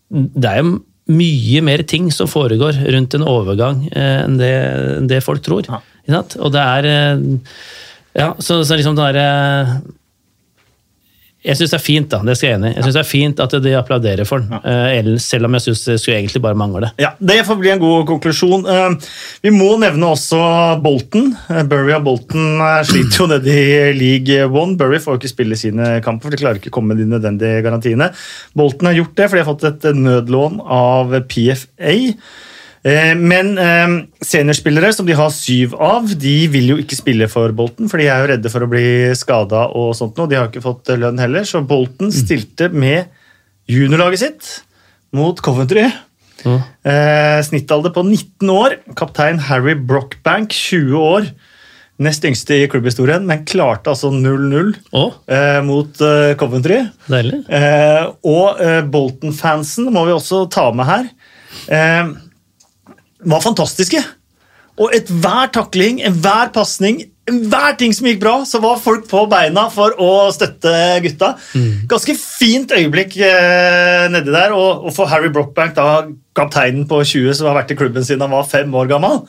Det er jo mye mer ting som foregår rundt en overgang eh, enn det, enn det folk tror. Ja. Og det er eh, Ja, så, så liksom det derre jeg syns det er fint da, det skal jeg enig i. Jeg synes det er fint at de applauderer for den, eh, selv om jeg syns det skulle egentlig bare mangle. Ja, Det får bli en god konklusjon. Eh, Vi må nevne også Bolton. Eh, Bury og Bolton sliter jo nede i League One. Bury får jo ikke spille sine kamper, for de klarer ikke å komme med de nødvendige garantiene. Bolton har gjort det, for de har fått et nødlån av PFA. Eh, Men eh, seniorspillere, som de har syv av, de vil jo ikke spille for Bolton, for de er jo redde for å bli skada og sånt noe. De har ikke fått lønn heller, så Bolton stilte med juniorlaget sitt mot Coventry. Eh, snittalder på 19 år. Kaptein Harry Brockbank, 20 år. Nest yngste i klubbhistorien, men klarte altså 0-0 Å, eh, mot eh, Coventry. deilig. Eh, og eh, Bolton-fansen må vi også ta med her. Var fantastiske. Og enhver takling, enhver pasning, enhver ting som gikk bra, så var folk på beina for å støtte gutta. Ganske fint øyeblikk eh, nedi der. Og, og for Harry Brockbank, da, kapteinen på 20 som har vært i klubben siden han var fem år gammel.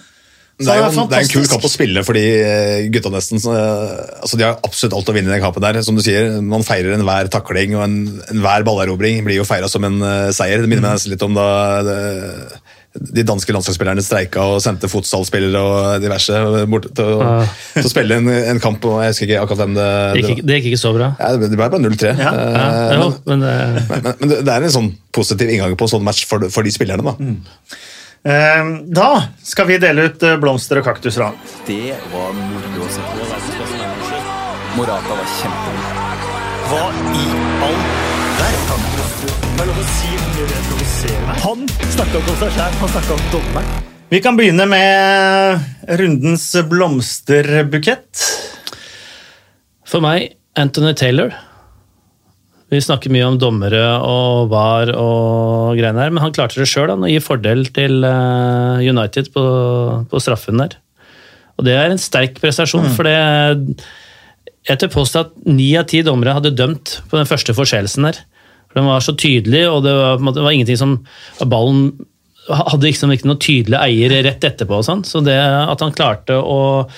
Så Det er, jo, det er en kul kamp å spille for de eh, gutta nesten. Så, eh, altså de har absolutt alt å vinne i den kampen. der. Som du sier, Man feirer enhver takling og en- enhver ballerobring blir jo feira som en uh, seier. Det minner meg nesten litt om da det, de danske landslagsspillerne streika og sendte fotballspillere og diverse bort til å, Ja. til å spille en, en kamp. og Jeg husker ikke akkurat hvem det, Det gikk, ikke- det gikk ikke så bra. Ja, det ble bare 0-3. Ja. Eh, Ja, men, men det, men, men det- er en sånn positiv inngang på en sånn match for, for de spillerne. da. Eh, da skal vi dele ut eh, blomster og kaktus fra. Det var moro å se på. Morata var kjempegod. Hva i all verden? Det er lov å si hvor mye det provoserer meg. Han snakka ikke om seg sjæl, han snakka om dommeren. Vi kan begynne med rundens blomsterbukett. For meg, Anthony Taylor. Vi snakker mye om dommere og VAR og greiene her, men han klarte det sjøl å gi fordel til eh, United på, på straffen der. Og det er en sterk prestasjon, for det Jeg tør påstå at ni av ti dommere hadde dømt på den første forseelsen der. For Den var så tydelig, og det var, på en måte, det var ingenting som Ballen hadde liksom ikke noe tydelig eier rett etterpå. og sånn, Så det at han klarte å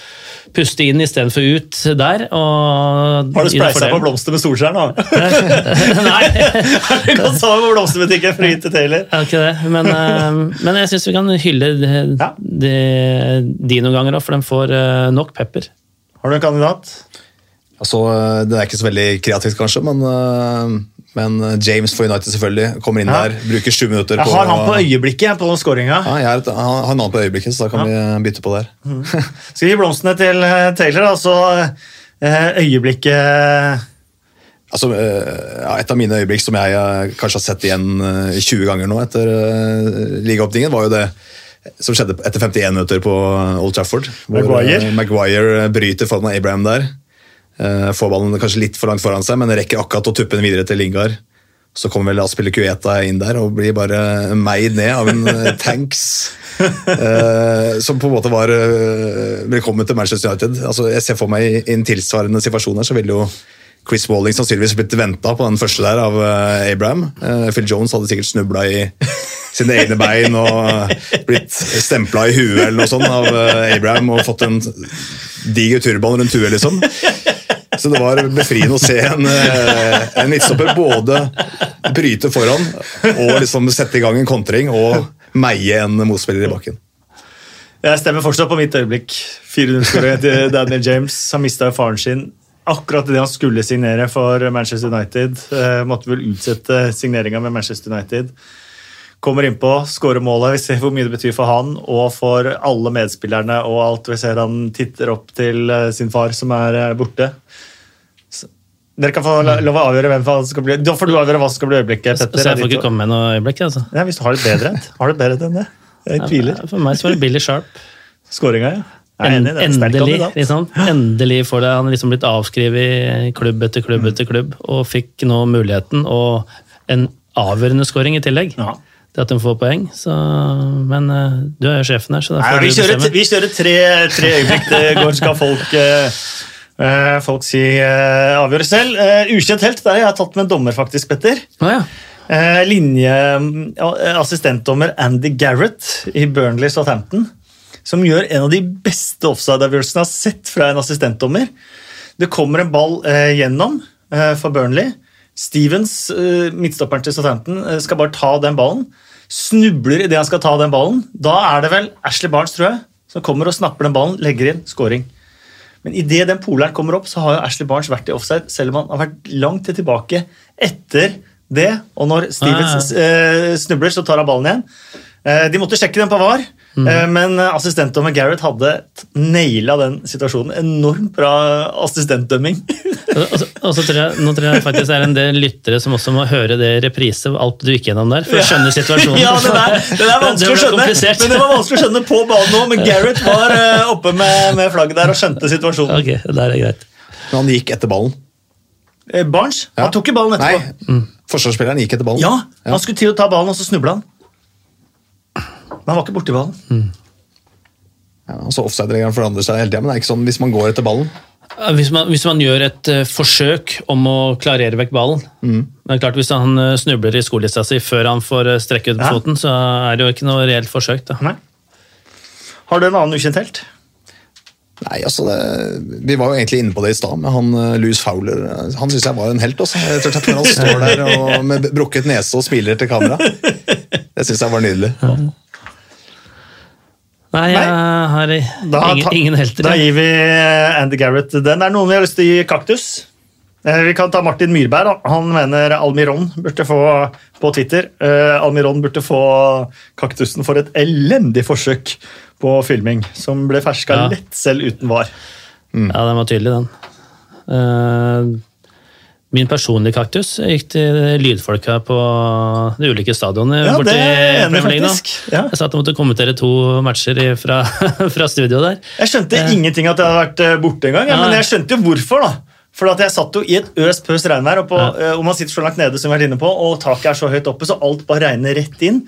puste inn istedenfor ut der og Har du spleisa på blomster med Solskjær nå? Nei, Du kan sammen på blomsterbutikken for å gi til Taylor. ikke det. Men, eh, men jeg syns vi kan hylle de, Ja. det, de noen ganger òg, for de får eh, nok pepper. Har du en kandidat? Altså, Det er ikke så veldig kreativt, kanskje, men, men James for United selvfølgelig kommer inn Ja. der. Bruker sju minutter Jeg på har han på øyeblikket på skåringa. Ja, jeg har, et, han har en annen på øyeblikket, så da kan vi bytte på der. Skal vi gi blomstene til eh, Taylor, da, så eh, øyeblikket Altså, ja, Et av mine øyeblikk som jeg kanskje har sett igjen øh, 20 ganger nå etter ligaåpningen, var jo det som skjedde etter 51 minutter på Old Trafford. Maguire. Maguire bryter foran Abraham der. Eh, får ballen kanskje litt for langt foran seg, men rekker akkurat å tuppe den videre til Lingard. Så kommer vel Aspilicueta inn der og blir bare meid ned av en eh, tanks. eh, som på en måte var eh, velkommen til Manchester United. Altså, jeg ser for meg i en tilsvarende situasjon her, så ville jo Chris Walling sannsynligvis blitt venta på den første der av eh, Abraham. Eh, Phil Jones hadde sikkert snubla i sine egne bein og blitt stempla i huet eller noe sånt av Abraham og fått en diger turban rundt huet, liksom. Så det var befriende å se en, eh, en midtstopper både bryte foran og liksom sette i gang en kontring og meie en motspiller i bakken. Jeg stemmer fortsatt på mitt øyeblikk. 400-skåring til Daniel James. Han mista faren sin akkurat idet han skulle signere for Manchester United. Eh, måtte vel utsette signeringa med Manchester United. Kommer innpå, skårer målet. Vi ser hvor mye det betyr for han og for alle medspillerne. og alt. Vi ser han titter opp til eh, sin far som er eh, borte. Så, dere kan få lov å avgjøre hvem som skal bli Da får du avgjøre hva som skal bli øyeblikket. Petter. Så jeg får ikke komme med noe øyeblikk. altså. Ja, hvis du har det bedre enn Har det bedre enn det? Jeg tviler. For meg så var det Billy Sharp. Skåringa, ja. En Endelig liksom, endelig får det. Han er liksom blitt avskrevet klubb etter klubb etter klubb, og fikk nå muligheten, og en avgjørende skåring i tillegg. Ja. Til at de får poeng. Så, men eh, du er jo sjefen her, så da Nei, får vi, du kjører, bestemme. vi kjører tre, tre øyeblikk. Det går, skal folk, eh, folk si uh, avgjøre selv. Uh, ukjent helt, der har jeg tatt med en dommer, faktisk, Petter. Å ja. uh, Linjeassistentdommer Andy Garrett i Burnley Southampton. Som gjør en av de beste offside-avgjørelsene jeg har sett fra en assistentdommer. Det kommer en ball gjennom for Burnley. Stevens, eh, midtstopperen til Southampton, eh, skal bare ta den ballen. Snubler idet han skal ta den ballen. Da er det vel Ashley Barnes, tror jeg, som kommer og snapper den ballen, legger inn, scoring. Men idet den poleren kommer opp, så har jo Ashley Barnes vært i offside, selv om han har vært langt til tilbake etter det. Og når Stevens eh, snubler, så tar han ballen igjen. Eh, de måtte sjekke den på VAR, eh, men assistentdommer Garrett hadde naila den situasjonen. Enormt bra assistentdømming. Og så, og så tror jeg, nå tror jeg faktisk det er en del lyttere som også må høre det reprise, alt du gikk gjennom der, for å skjønne situasjonen. Ja, det er, det der vanskelig Det å skjønne, men det var vanskelig å skjønne på banen òg, Men Gareth var eh, oppe med, med flagget der og skjønte situasjonen. Ok, det er greit. Men han gikk etter ballen. Eh, Barnes Ja. han tok ikke ballen etterpå. Nei, mm. forsvarsspilleren gikk etter ballen. Ja, Han skulle til å ta ballen, og så snubla han. Men han var ikke borti ballen. Ja, altså Offside-regelen forandrer seg hele tida, men det er ikke sånn hvis man går etter ballen. Hvis man, hvis man gjør et uh, forsøk om å klarere vekk ballen Men er klart Hvis han uh, snubler i skolista si før han får uh, strekke ut Ja. foten, så er det jo ikke noe reelt forsøk. da. Nei. Har du en annen ukjent helt? Nei, altså det, Vi var jo egentlig inne på det i stad, med han uh, Louis Fowler. Han syns jeg var en helt. også. Jeg tror at når han står der og med brukket nese og smiler til kamera. Det syns jeg var nydelig. Nei, jeg har ingen, ingen helter. Da gir vi Andy Garrett den. Er det noen vi har lyst til å gi kaktus? Eh, Vi kan ta Martin Myrberg. Han mener Almiron burde få på Twitter. eh, Almiron burde få kaktusen for et elendig forsøk på filming, som ble ferska Ja. lett selv uten var. Ja, den var tydelig, den. Eh, min personlige kaktus gikk til lydfolka på de ulike stadionene Ja, borti det er enig faktisk. Ja. Jeg at jeg måtte kommentere to matcher fra, fra studio der. Jeg skjønte ingenting at jeg hadde vært eh, borte engang, ja, men jeg skjønte jo hvorfor. da. For jeg satt jo i et øs pøs regnvær, og, på, Ja. eh, og man sitter så langt nede, som vi har vært inne på, og taket er så høyt oppe, så alt bare regner rett inn.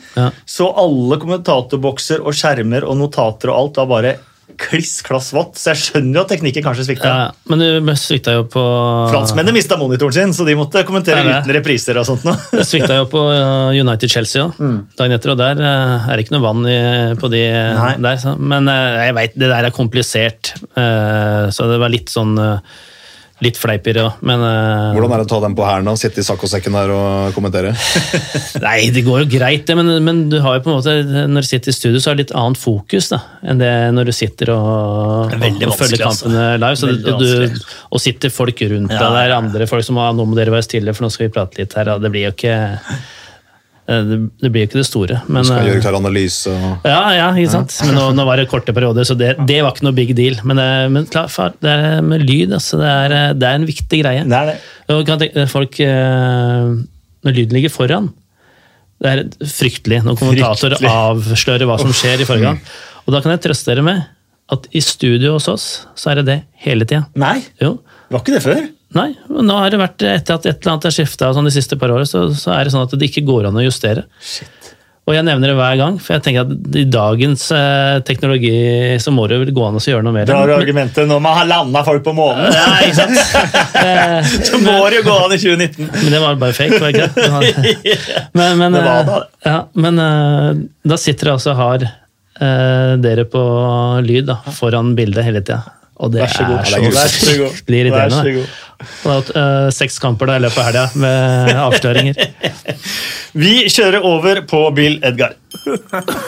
Så alle kommentatorbokser og skjermer og notater og alt var bare kliss klass vått. Så jeg skjønner jo at teknikken kanskje svikta. Ja, men du svikta jo på Franskmennene mista monitoren sin, så de måtte kommentere Ja, uten repriser og sånt. nå. Det svikta jo på uh, United-Chelsea òg, dagen etter, og der uh, er det ikke noe vann i, på de Nei. der. Så. Men uh, jeg veit, det der er komplisert, så det var litt sånn Litt fleipere, men uh, Hvordan er det å ta den på hælen og sitte i saccosekken der og kommentere? Nei, det går jo greit, det, men, men du har jo på en måte, når du sitter i studio, så har det litt annet fokus da, enn det når du sitter og, og, og følger altså. kampene live. Så du, og, du, og sitter folk rundt Ja, deg, er ja. andre folk som har nå må dere være stille, for nå skal vi prate litt her. Da. Det blir jo ikke eh, det, det blir jo ikke det store. Men, Skal eh, gjøre klar analyse og ja, ja, ikke sant? Men nå, nå var det korte perioder, så det, det var ikke noe big deal. Men, eh, men klar, far, det er med lyd, altså, det, er, eh, det er en viktig greie. Det er det. Og kan tenke, folk, eh, når lyden ligger foran, det er fryktelig når kommentatorer Fryktelig. avslører hva som skjer i forgang. Og da kan jeg trøste dere med at i studio hos oss, så er det det hele tida. Nei, Jo. Var ikke det før? Nei, nå har det vært etter at et eller annet er skifta sånn de siste par årene, så, så er det sånn at det ikke går an å justere. Og jeg nevner det hver gang, for jeg tenker at i dagens eh, teknologi så må det vel gå an å gjøre noe mer. Da har du argumentet når man har landa folk på månen. Ja, ikke sant? Eh, Så må det jo gå an i 2019. Men det var bare fake, var det ikke det? Men, men, Det var eh, da. Ja, men eh, da sitter dere altså og har eh, dere på lyd da, foran bildet hele tida. Og det Vær så god. er Ja, det er så så fryktelig Vær irriterende. så det har vært uh, seks kamper da i løpet av helga med avsløringer. Vi kjører over på Bill Edgar.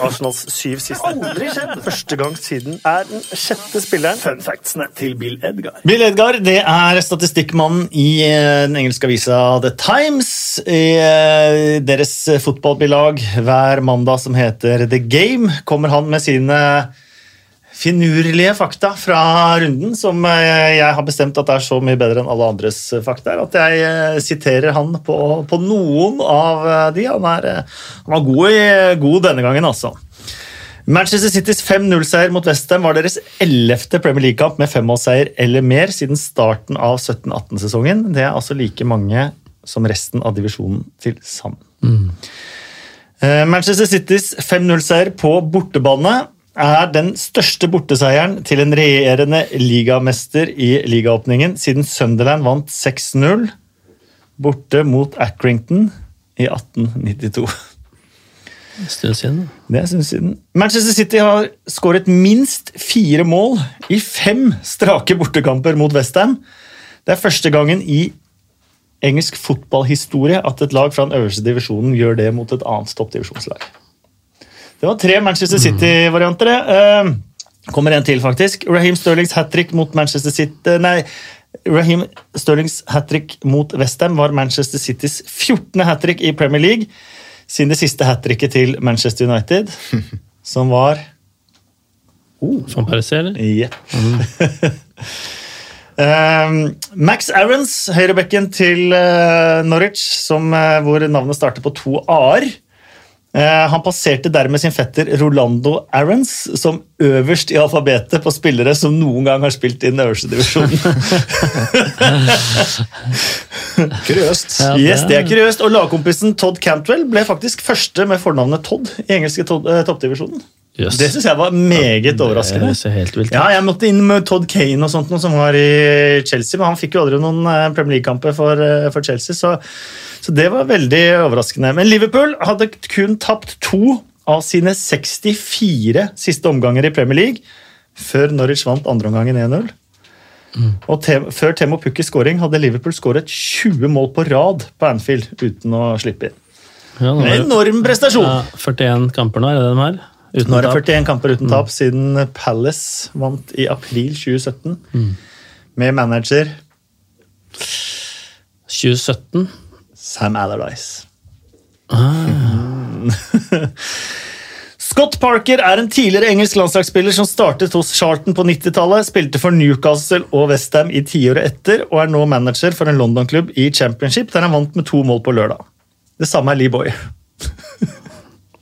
Arsenals syv siste. Aldri skjedd. Første gang siden er den sjette spilleren. Fun factsene til Bill Edgar. Bill Edgar det er statistikkmannen i eh, den engelske avisa The Times. I eh, deres fotballbilag hver mandag som heter The Game, kommer han med sine finurlige fakta fra runden, som eh, jeg har bestemt at er så mye bedre enn alle andres eh, fakta, at jeg eh, siterer han på, på noen av de. Han, er, han var god, i, god denne gangen, altså. Manchester Citys 5-0-seier mot Westham var deres 11. Premier League-kamp med femmålsseier eller mer siden starten av 17-18-sesongen. Det er altså like mange som resten av divisjonen til sammen. Mm. Manchester Citys 5-0-seier på bortebane er den største borteseieren til en regjerende ligamester i ligaåpningen siden Sunderland vant 6-0 borte mot Accrington i 1892. En stund siden. Det er en stund siden. Manchester City har skåret minst fire mål i fem strake bortekamper mot Westham. Det er første gangen i engelsk fotballhistorie at et lag fra den øverste divisjonen gjør det mot et annet toppdivisjonslag. Det var tre Manchester City-varianter. det. Eh, kommer en til, faktisk. Raheem Sterlings hat trick mot Manchester City Nei, Raheem Sterlings hat trick mot Westham var Manchester Citys 14. hat trick i Premier League siden det siste hat tricket til Manchester United, som var Van Persie, eller? Jepp. Eh, Max Aarons, høyrebekken til eh, Norwich, som, eh, hvor navnet starter på to a-er. Eh, han passerte dermed sin fetter Rolando Aarons som øverst i alfabetet på spillere som noen gang har spilt i den øverste divisjonen. Kuriøst. Ja, yes, det er kuriøst. Og lagkompisen Todd Cantwell ble faktisk første med fornavnet Todd i engelske to eh, toppdivisjonen. Jøss. Det syns jeg var meget overraskende. Det ser helt vilt. Ja, jeg måtte inn med Todd Kane og sånt, noe som var i Chelsea, men han fikk jo aldri noen eh, Premier League-kamper for, eh, for Chelsea, så, så det var veldig overraskende. Men Liverpool hadde kun tapt to av sine 64 siste omganger i Premier League før Norwich vant andreomgangen 1-0. Og te før Temo Pukkis skåring hadde Liverpool skåret 20 mål på rad på Anfield uten å slippe inn. Ja, En det- enorm prestasjon! ja, 41 kamper nå, er det de har? Uten Nå er det tap. 41 kamper uten tap siden Palace vant i april 2017. Med manager 2017. Sam Allardyce. Scott Parker er en tidligere engelsk landslagsspiller som startet hos Charlton på 90-tallet, spilte for Newcastle og Westham i tiåret etter, og er nå manager for en London-klubb i Championship, der han vant med to mål på lørdag. Det samme er Lee Boy.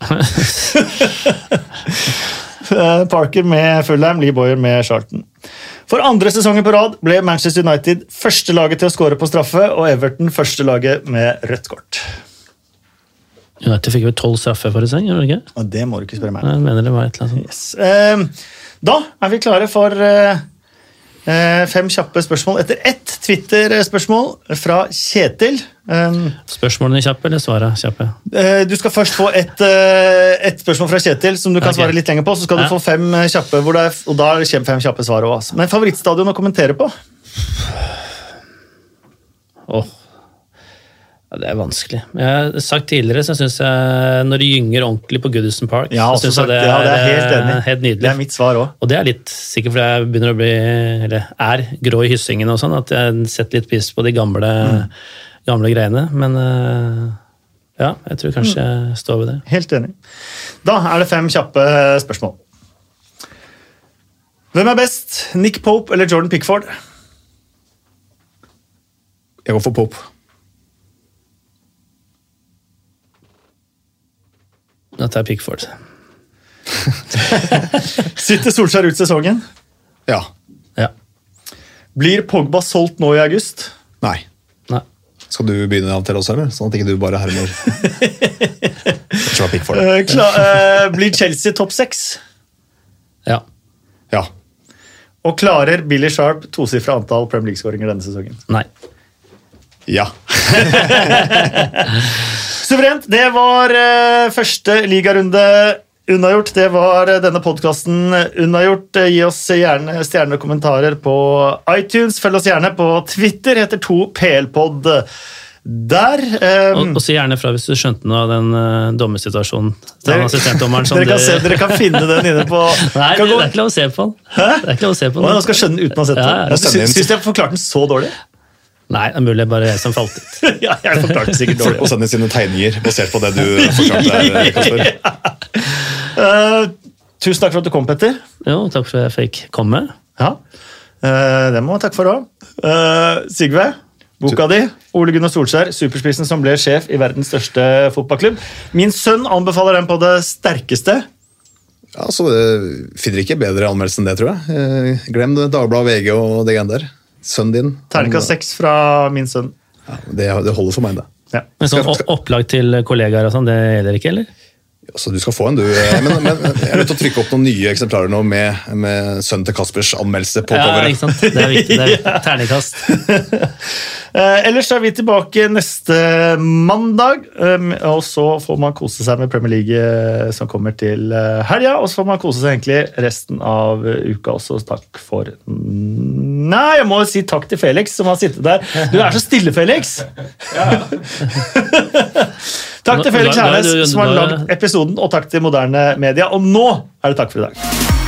Parker med Fulham, Lee Boyer med Charlton. For andre sesongen på rad ble Manchester United første laget til å skåre på straffe, og Everton første laget med rødt kort. United fikk vel tolv straffer forrige sesong, ikke? Og det må du ikke spørre meg om. Da er vi klare for eh, fem kjappe spørsmål etter ett Twitter-spørsmål fra Kjetil. Um, Spørsmålene kjappe, eller svarene kjappe? eh, Du skal først få ett et spørsmål fra Kjetil som du kan okay. svare litt lenger på. Så skal du få fem eh, kjappe, er, og da kommer fem kjappe svar òg. Men favorittstadion å kommentere på? Åh. Ja, det er vanskelig. Jeg har sagt tidligere, så syns jeg når de gynger ordentlig på Goodison Park, Ja, så synes sagt, jeg det ja, det er helt enig. eh, helt nydelig. Det er mitt svar òg. Og det er litt sikkert fordi jeg begynner å bli, eller er grå i hyssingen og sånn, at jeg setter litt pris på de gamle, Mm. gamle greiene. Men eh, ja, jeg tror kanskje jeg står ved det. Helt enig. Da er det fem kjappe spørsmål. Hvem er best? Nick Pope eller Jordan Pickford? Jeg går for Pope. Da er Pickford. Sitter Solskjær ut sesongen? Ja. Ja. Blir Pogba solgt nå i august? Nei. Nei. Skal du begynne av til oss, eller? Sånn at ikke du bare hermer. Eh, eh, blir Chelsea topp seks? Ja. Ja. Og klarer Billy Sharp tosifra antall Premier League-skåringer denne sesongen? Nei. Ja. Suverent. Det var eh, første ligarunde unnagjort. Det var eh, denne podkasten unnagjort. Eh, Gi oss gjerne stjerner og kommentarer på iTunes. Følg oss gjerne på Twitter. Heter 2PLpod der. Um, Og, og si gjerne fra hvis du skjønte noe av den uh, dommersituasjonen. til Dere- assistentdommeren dere, kan se, dere kan finne den inne på Nei, kan det, gå- det er ikke lov å se på den. Hæ? Det er ikke lov å se på den. Nå skal skjønne den uten å ha sett Ja, den. ja. Syns du jeg forklarte den så dårlig? Nei, det er mulig bare jeg som falt ut. ja, jeg forklarte sikkert Folk må sende sine tegninger basert på det du forklarte Kasper. uh, tusen takk for at du kom, Petter. Jo, takk for at jeg fikk komme. Ja, uh, Det må man takke for òg. Sigve, boka di. Ole Gunnar Solskjær, superspissen som ble sjef i verdens største fotballklubb. Min sønn anbefaler den på det sterkeste. Ja, så eh, Finner ikke bedre anmeldelse enn det, tror jeg. Eh, Glem det, Dagbladet, VG og det greiene der. Sønnen din. Terningkast seks fra min sønn. Ja, det, det holder for meg, det. Ja. Men sånn opplag til kollegaer og sånn, det gjelder ikke, eller? Altså, du skal få en, du. Eh, Men, men jeg er nødt til å trykke opp noen nye eksemplarer nå med, med sønnen til Kaspers anmeldelse på Ja, coveret. ikke sant? Det er viktig. Det er viktig. Terningkast. Eh, ellers er vi tilbake neste mandag, um, og så får man kose seg med Premier League eh, som kommer til helga. Og så får man kose seg egentlig resten av uka også. Takk for Nei, jeg må si takk til Felix som har sittet der. Du er så stille, Felix! takk til Felix er Hernes som har lagd episoden, og takk til Moderne Media. Og nå er det takk for i dag.